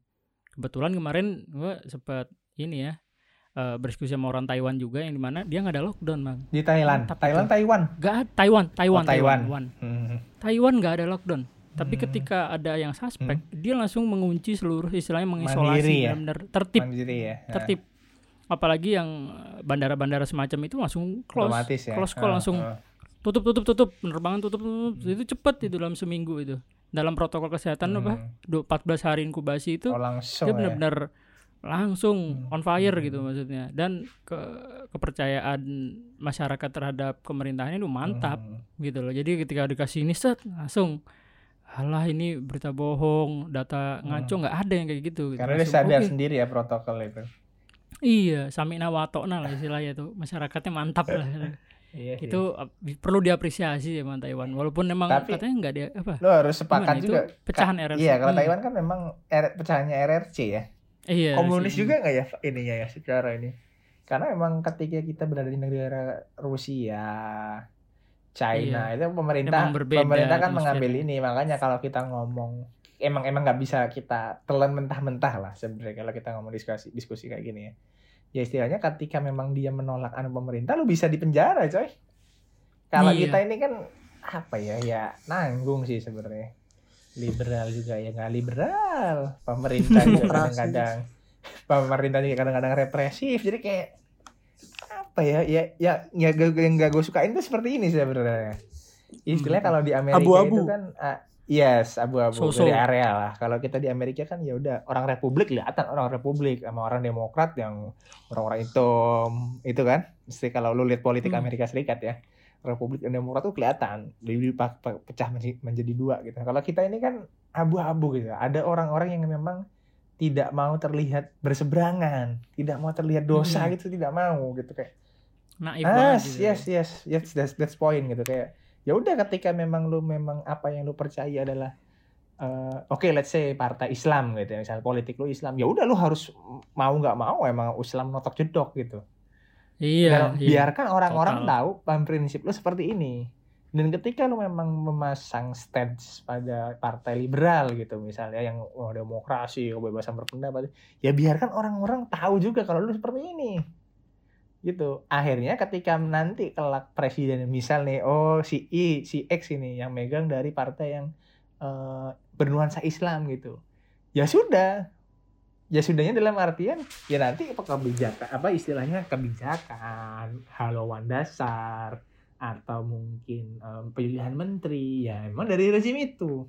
kebetulan kemarin gue sempat ini ya eh, berdiskusi sama orang Taiwan juga yang di mana dia nggak ada lockdown bang di Thailand Mantap Thailand. Taiwan nggak ada- Taiwan Taiwan Oh, Taiwan. Taiwan Hmm. Taiwan nggak ada lockdown tapi Hmm. ketika ada yang suspek dia langsung mengunci seluruh istilahnya Mandiri mengisolasi ya? benar-benar tertib Mandiri ya Nah, tertib apalagi yang bandara-bandara semacam itu langsung close otomatis ya close call Ah, langsung ah. Tutup tutup tutup penerbangan tutup tutup itu cepet itu dalam seminggu itu dalam protokol kesehatan apa Hmm. du- 14 hari inkubasi itu oh langsung dia ya benar-benar langsung Hmm. on fire Hmm. gitu maksudnya dan ke kepercayaan masyarakat terhadap pemerintahan itu mantap Hmm. gitu loh jadi ketika dikasih ini set langsung Alah ini berita bohong, data ngaco nggak ada yang kayak gitu. gitu. karena dia sadar "Oke." sendiri ya protokol itu Iya, samina watokna lah istilahnya tuh. Masyarakatnya mantap lah. iya sih. itu perlu diapresiasi ya sama Taiwan. Walaupun memang Tapi- katanya nggak dia apa? lo harus sepakat Gimana, itu juga pecahan RRC. iya kalau Hmm. Taiwan kan memang R- pecahannya RRC ya Iya. komunis sih. juga nggak ya ininya ya secara ini karena emang ketika kita berada di negara Rusia China itu pemerintah Emang berbeda pemerintah kan mengambil ini makanya kalau kita ngomong emang emang nggak bisa kita telan mentah-mentah lah sebenarnya kalau kita ngomong diskusi diskusi kayak gini ya ya istilahnya ketika memang dia menolak anu pemerintah lu bisa dipenjara coy. Kalau Iya. kita ini kan apa ya ya nanggung sih sebenarnya. Liberal juga ya nggak liberal. Pemerintah juga kadang-kadang. Pemerintah juga kadang-kadang represif. Jadi kayak apa ya ya ya ya yang gak gue sukain tuh seperti ini sebenarnya. Istilahnya Hmm. kalau di Amerika Abu-abu. itu kan ah, yes abu-abu So-so. dari area lah kalau kita di Amerika kan ya udah orang Republik kelihatan orang Republik sama orang Demokrat yang orang-orang hitam itu kan mesti kalau lu lihat politik Hmm. Amerika Serikat ya Republik dan Demokrat tuh kelihatan pa- pecah menjadi, dua gitu kalau kita ini kan abu-abu gitu ada orang-orang yang memang tidak mau terlihat berseberangan tidak mau terlihat dosa Hmm. gitu tidak mau gitu kayak Naif Ah, banget gitu. yes, yes, yes, that's, that's point gitu kayak. Ya udah ketika memang lu memang apa yang lu percaya adalah eh, oke let's say partai Islam gitu ya, misal politik lu Islam, ya udah lu harus mau nggak mau emang Islam notok jedok gitu. Iya, Dan iya. biarkan orang-orang tahu paham prinsip lu seperti ini. Dan ketika lu memang memasang stance pada partai liberal gitu misalnya yang oh, demokrasi, kebebasan berpendapat, ya biarkan orang-orang tahu juga kalau lu seperti ini. Gitu. Akhirnya ketika nanti kelak presiden misal nih, oh si I, si X ini yang megang dari partai yang eh, bernuansa Islam gitu. Ya sudah. Ya sudahnya dalam artian ya nanti apa kebijakan apa istilahnya kebijakan haluan dasar atau mungkin em, pilihan menteri ya emang dari rezim itu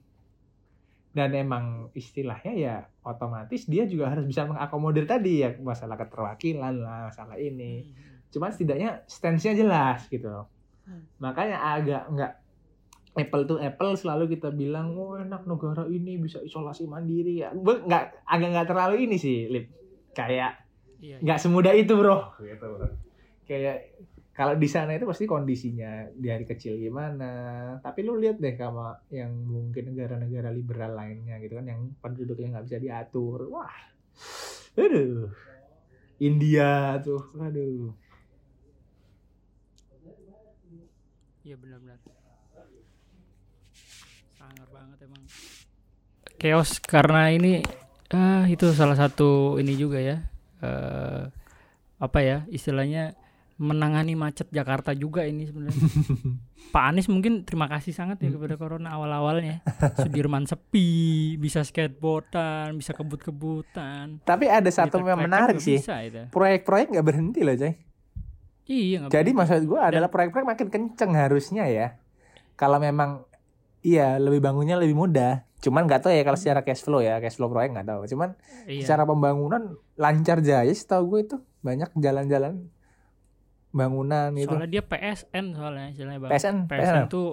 dan emang istilahnya ya otomatis dia juga harus bisa mengakomodir tadi ya masalah keterwakilan lah masalah ini. Cuman setidaknya stance-nya jelas gitu loh. makanya agak nggak apple to apple selalu kita bilang oh enak negara ini bisa isolasi mandiri ya. Nggak agak nggak terlalu ini sih lip. Kayak Iya, iya. nggak semudah itu bro. Gitu bro. Kayak kalau di sana itu pasti kondisinya dari kecil gimana tapi lu lihat deh sama yang mungkin negara-negara liberal lainnya gitu kan yang penduduknya nggak bisa diatur wah aduh India tuh aduh Iya benar-benar. Sangar banget emang. Chaos karena ini ah itu salah satu ini juga ya. eh apa ya istilahnya menangani macet Jakarta juga ini sebenarnya. Pak Anies mungkin terima kasih sangat ya kepada corona awal-awalnya. Sudirman sepi, bisa skateboardan, bisa kebut-kebutan. tapi ada satu Di yang menarik sih proyek-proyek nggak berhenti loh coy Iya, Jadi berhenti. maksud gue adalah proyek-proyek makin kenceng harusnya ya. Kalau memang iya lebih bangunnya lebih mudah. Cuman nggak tahu ya kalau secara cash flow ya, cash flow proyek nggak tahu. Cuman Iya. secara pembangunan lancar jaya setahu gue itu banyak jalan-jalan bangunan gitu. Soalnya dia PSN soalnya istilahnya Bang. PSN, PSN itu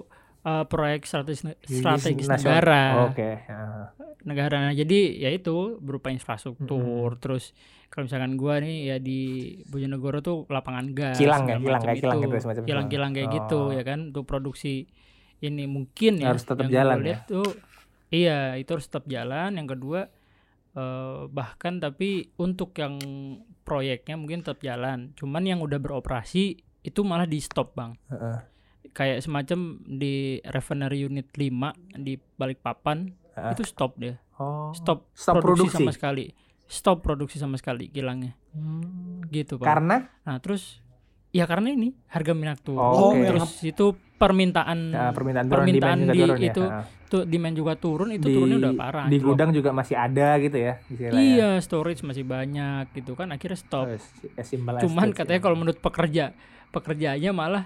uh, proyek strategis strategis nasional. negara. Oke. ah. Negara nah, jadi ya itu berupa infrastruktur Hmm. terus kalau misalkan gua nih ya di Bojonegoro tuh lapangan gas Kilang ya, kilang macam kayak kilang gitu semacam kilang-kilang kayak gitu Oh. ya kan untuk produksi ini mungkin ya Harus tetap yang jalan ya? tuh iya itu harus tetap jalan yang kedua eh, bahkan tapi untuk yang proyeknya mungkin tetap jalan cuman yang udah beroperasi itu malah di stop bang Heeh. kayak semacam di refinery unit 5 di Balikpapan Heeh. itu stop dia Oh. stop, Stop produksi, produksi. sama sekali stop produksi sama sekali kilangnya Hmm. gitu pak Karena nah terus ya karena ini harga minyak turun Oh, oke. terus itu permintaan ya, permintaan turun, permintaan di turun ya. itu Ah. tuh demand juga turun itu di, turunnya udah parah Di anjlok. gudang juga masih ada gitu ya. istilahnya. iya storage masih banyak gitu kan akhirnya stop Oh, as cuman katanya ya. kalau menurut pekerja pekerjaannya malah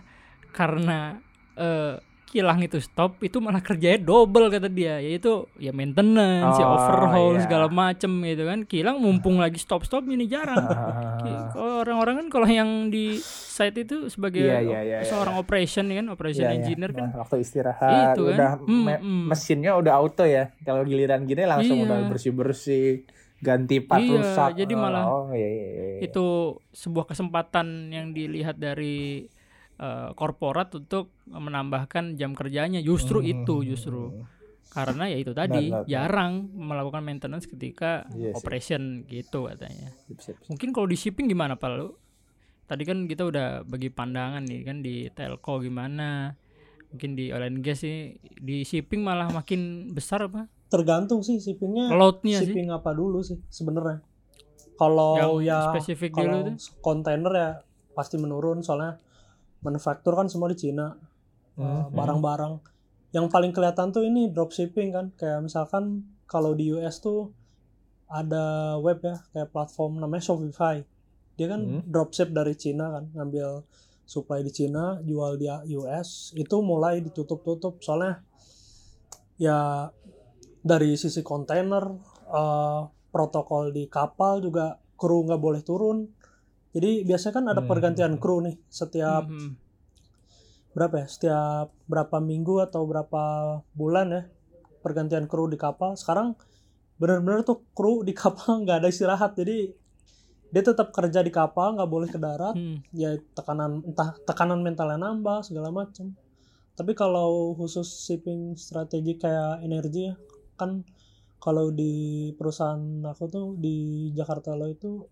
karena eh, kilang itu stop itu malah kerjanya double kata dia yaitu ya maintenance ya Oh, overhaul iya. segala macem gitu kan kilang mumpung lagi stop stop ini jarang orang-orang kan kalau yang di site itu sebagai Iya, iya, iya, iya, seorang operation ya kan operation Iya, iya. engineer kan Nah, waktu istirahat Itu kan. udah Hmm, me- hmm. mesinnya udah auto ya. Kalau giliran gini langsung Iya. udah bersih-bersih, ganti part Iya, rusak. jadi malah oh iya iya. iya. itu sebuah kesempatan yang dilihat dari eh, korporat untuk menambahkan jam kerjanya. Justru Hmm. itu justru. Karena ya itu tadi Benar, benar. jarang melakukan maintenance ketika sih. operation gitu katanya. Sip, sip, sip. mungkin kalau di shipping gimana pak? Lu tadi kan kita udah bagi pandangan nih kan di telco gimana? Mungkin di oil and gas sih di shipping malah makin besar apa tergantung sih shippingnya loadnya sih. shipping apa dulu sih sebenarnya. Kalau yang ya spesifik dulu tuh? kontainer ya pasti menurun soalnya manufaktur kan semua di Cina. Uh, Mhm. barang-barang. Yang paling kelihatan tuh ini dropshipping kan. Kayak misalkan kalau di US tuh ada web ya kayak platform namanya Shopify. Dia kan Hmm. dropship dari Cina kan ngambil supply di Cina jual di US itu mulai ditutup-tutup. Soalnya ya dari sisi kontainer eh, protokol di kapal juga kru nggak boleh turun jadi biasanya kan ada Hmm. pergantian kru nih setiap Mhm. berapa ya setiap berapa minggu atau berapa bulan ya pergantian kru di kapal sekarang benar-benar tuh kru di kapal nggak ada istirahat jadi dia tetap kerja di kapal nggak boleh ke darat Hmm. ya tekanan entah tekanan mentalnya nambah segala macam tapi kalau khusus shipping strategi kayak energi ya kan kalau di perusahaan aku tuh di Jakarta lo itu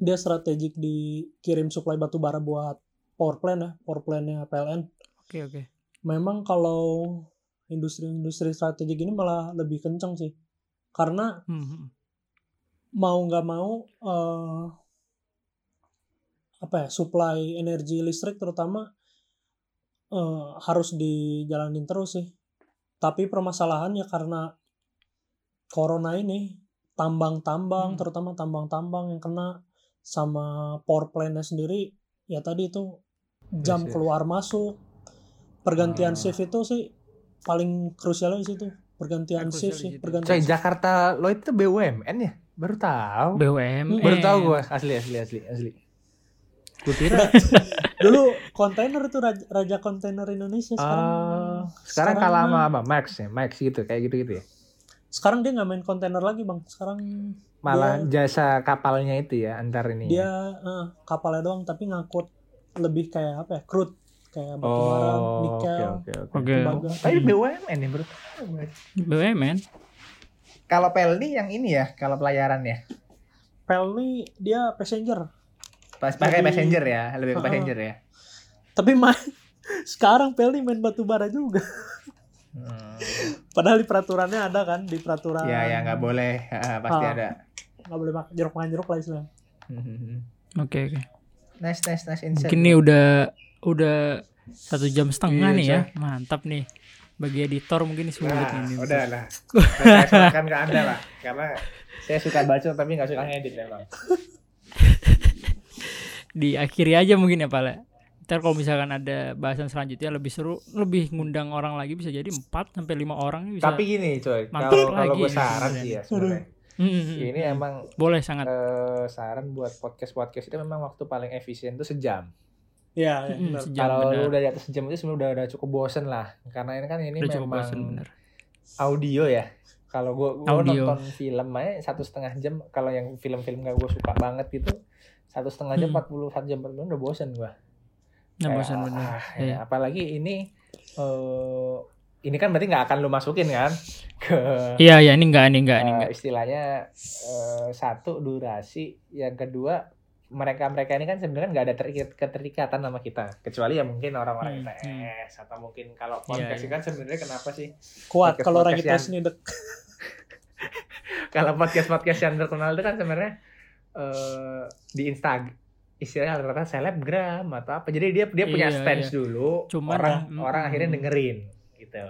dia strategik dikirim suplai batu bara buat power plant ya power plantnya PLN Oke oke. memang kalau industri-industri strategik ini malah lebih kenceng sih karena Mhm. mau nggak mau eh, apa ya supply energi listrik terutama eh, harus dijalanin terus sih tapi permasalahannya karena corona ini tambang-tambang Hmm. terutama tambang-tambang yang kena sama power plant-nya sendiri ya tadi itu jam Yes, yes. keluar masuk pergantian Ah. shift itu sih paling krusialnya di situ pergantian Paling shift sih pergantian Coy, shift. Jakarta lo itu BUMN ya? Baru tahu. BUMN. Baru tahu gua asli asli asli asli. Gue kira dulu kontainer itu raja, raja kontainer Indonesia sekarang Ah, sekarang kalah sama apa? Max ya, Max gitu kayak gitu-gitu ya. Sekarang dia nggak main kontainer lagi bang sekarang Malah jasa kapalnya itu ya antar ini. ya. dia eh, kapalnya doang tapi ngangkut lebih kayak apa ya crude kayak batu bara Oh, oke nikel oke oke. Oke. tembaga. Tapi BUMN ya gue. BUMN. Kalau Pelni yang ini ya, kalau pelayaran ya. Pelni dia passenger Pas pakai passenger ya, lebih ke passenger ya. tapi main sekarang Pelni main batu bara juga Hmm. padahal di peraturannya ada kan di peraturan Ya ya nggak boleh, pasti Ah. ada. nggak boleh makan jeruk makan jeruk lah istilahnya Hmm. Oke oke. Nice nice nice insight. Mungkin nih udah udah satu jam setengah Iya, nih ya. Mantap nih. Bagi editor mungkin sulit Nah, ini. udah lah. Saya serahkan ke anda lah, karena saya suka baca tapi nggak suka ngedit memang. Diakhiri aja mungkin ya Pak. Ntar kalau misalkan ada bahasan selanjutnya lebih seru, lebih ngundang orang lagi bisa jadi 4 sampai 5 orang bisa. Tapi gini coy, kalau kalau lagi gue saran sih ya sebenarnya. Ini emang boleh sangat. eh, saran buat podcast podcast itu memang waktu paling efisien itu sejam. Iya, ya, Mm, benar. sejam Kalau lu udah di atas sejam itu sebenarnya udah, udah cukup bosen lah, karena ini kan ini Udah cukup memang bosan bener. audio ya. Kalau gua, gua Audio. nonton film aja satu setengah jam, kalau yang film-film gak gue suka banget gitu, satu setengah jam, Hmm. 41 jam, 40 udah bosen gua. Nah, Kayak, bosan bener. ah, ya, Iya. apalagi ini eh ini kan berarti nggak akan lu masukin kan ke Iya, iya ini enggak, ini enggak, ini eh, enggak. istilahnya eh, satu durasi, yang kedua mereka mereka ini kan sebenarnya nggak ada terikat keterikatan sama kita kecuali ya mungkin orang-orang Hmm, ITS atau mungkin kalau Iya, podcast iya. kan sebenarnya kenapa sih kuat Podcast- kalau orang kita yang- sini dek kalau podcast podcast yang terkenal itu kan sebenarnya eh di Instagram istilahnya rata-rata selebgram atau apa jadi dia dia punya Iya, stance iya. dulu Cuman orang mm, orang akhirnya mm. dengerin gitu.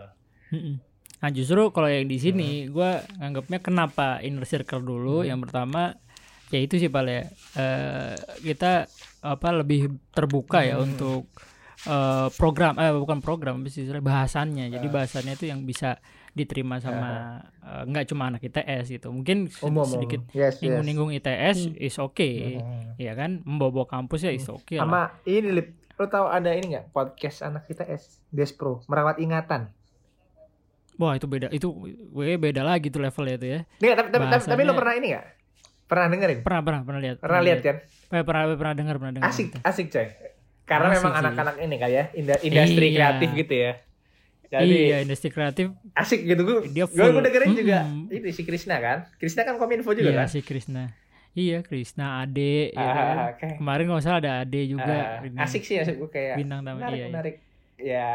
Nah justru kalau yang di sini gue nganggapnya kenapa inner circle dulu Hmm. yang pertama ya itu sih Pak ya Eh, kita apa lebih terbuka ya Hmm. untuk eh, program eh bukan program bahasannya jadi Ah. bahasannya itu yang bisa diterima sama eh, nggak cuma anak ITS gitu. Mungkin umum sedikit yes, yes. ninggung-ninggung ITS Hmm. is okay. Hmm. ya kan? Membawa kampus ya is okay lah. sama ini lip. Lo tahu ada ini nggak? Podcast anak ITS Despro merawat ingatan. Wah itu beda. Itu we beda lagi tuh levelnya itu ya. Nih, tapi tapi, tapi, tapi lo pernah ini nggak? Pernah dengerin? Pernah pernah pernah lihat. Pernah lihat kan? Eh, pernah pernah dengar pernah dengar asik gitu. asik coy. Karena Asik memang anak-anak ini kayak inda- industri Iya. kreatif gitu ya jadi iya industri kreatif asik gitu gue Dia gue full. dengerin juga Mm-mm. itu si Krisna kan Krisna kan kominfo juga iya kan si Krisna iya Krisna Ade ya kan? Ah, oke. kemarin nggak usah ada Ade juga Ah, ini, asik sih asik gue kayak bintang tamu menarik iya, iya. menarik ya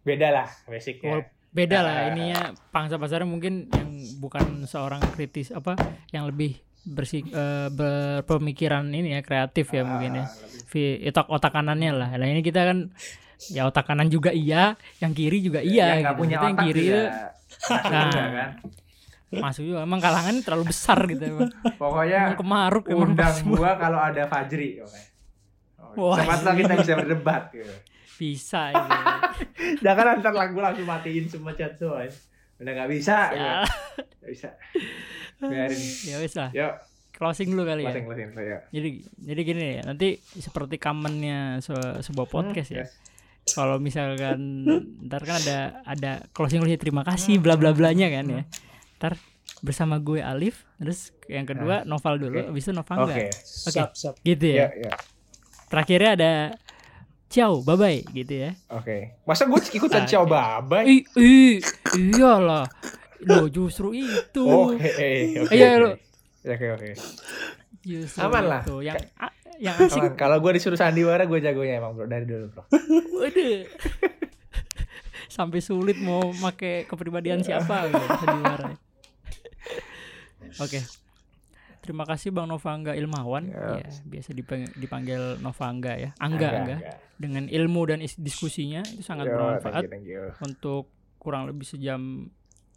beda lah basicnya beda lah Ah. ininya pangsa pasarnya mungkin yang bukan seorang kritis apa yang lebih bersih eh, berpemikiran ini ya kreatif ya mungkin ya Ah, lebih- otak otak kanannya lah. Nah ini kita kan ya otak kanan juga iya yang kiri juga iya yang gitu. punya Itu yang otak kiri juga Nah. juga kan masuk juga emang kalangan terlalu besar gitu emang, pokoknya emang kemaruk emang undang gua kalau ada Fajri Wah, Siapa tahu kita bisa berdebat gitu. bisa gitu. Jangan ntar lagu langsung matiin semua chat semua. ya. Udah nggak bisa. ya, Nggak bisa. Biarin. ya wis lah Yuk, closing dulu kali ya closing closing saya. jadi jadi gini ya nanti seperti kamennya se- sebuah podcast ya Yes. Kalau misalkan ntar kan ada ada closing closing terima kasih bla bla blanya kan ya ntar bersama gue Alif terus yang kedua Noval dulu Oke. habis itu Novangga Oke. Siap, siap. gitu Ya, ya ya. terakhirnya ada ciao bye bye gitu ya Oke. Masa gue ikutan ciao bye ih ih iyalah lo justru itu Oke, oke. Iya, oke. lo. Oke, oke. Justru Aman lah. itu yang a- yang asik Aman. Kalau gue disuruh sandiwara, gue jagonya emang bro dari dulu bro. Waduh. Sampai sulit mau make kepribadian siapa gitu sandiwara. Oke. Terima kasih Bang Novangga Ilmawan. Ya. Ya, biasa dipanggil, dipanggil Novangga ya. Angga, Angga. Angga. Dengan ilmu dan is- diskusinya itu sangat Yo, bermanfaat Thank you, thank you. untuk kurang lebih sejam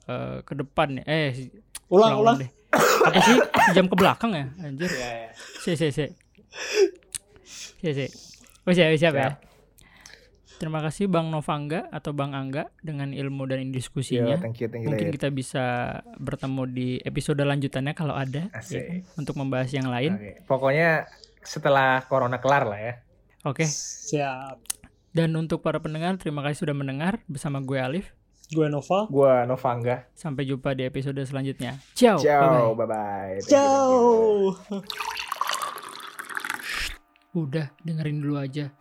eh, ke depan ya. Eh, Ulang, ulang. deh. Apa sih? Sejam ke belakang ya? Anjir. Ya, ya. Si, si, si. Si, si. Oh, siap, siap ya. Terima kasih Bang Novangga atau Bang Angga dengan ilmu dan Yo, diskusinya. thank you, thank you. Mungkin kita bisa bertemu di episode lanjutannya kalau ada ya, untuk membahas yang lain. Oke. Pokoknya setelah corona kelar lah ya. Oke. Siap. Dan untuk para pendengar, terima kasih sudah mendengar bersama gue Alif. Gue Nova. Gua Novangga. Sampai jumpa di episode selanjutnya. Ciao. bye-bye. Ciao, bye bye. Ciao. Udah, dengerin dulu aja.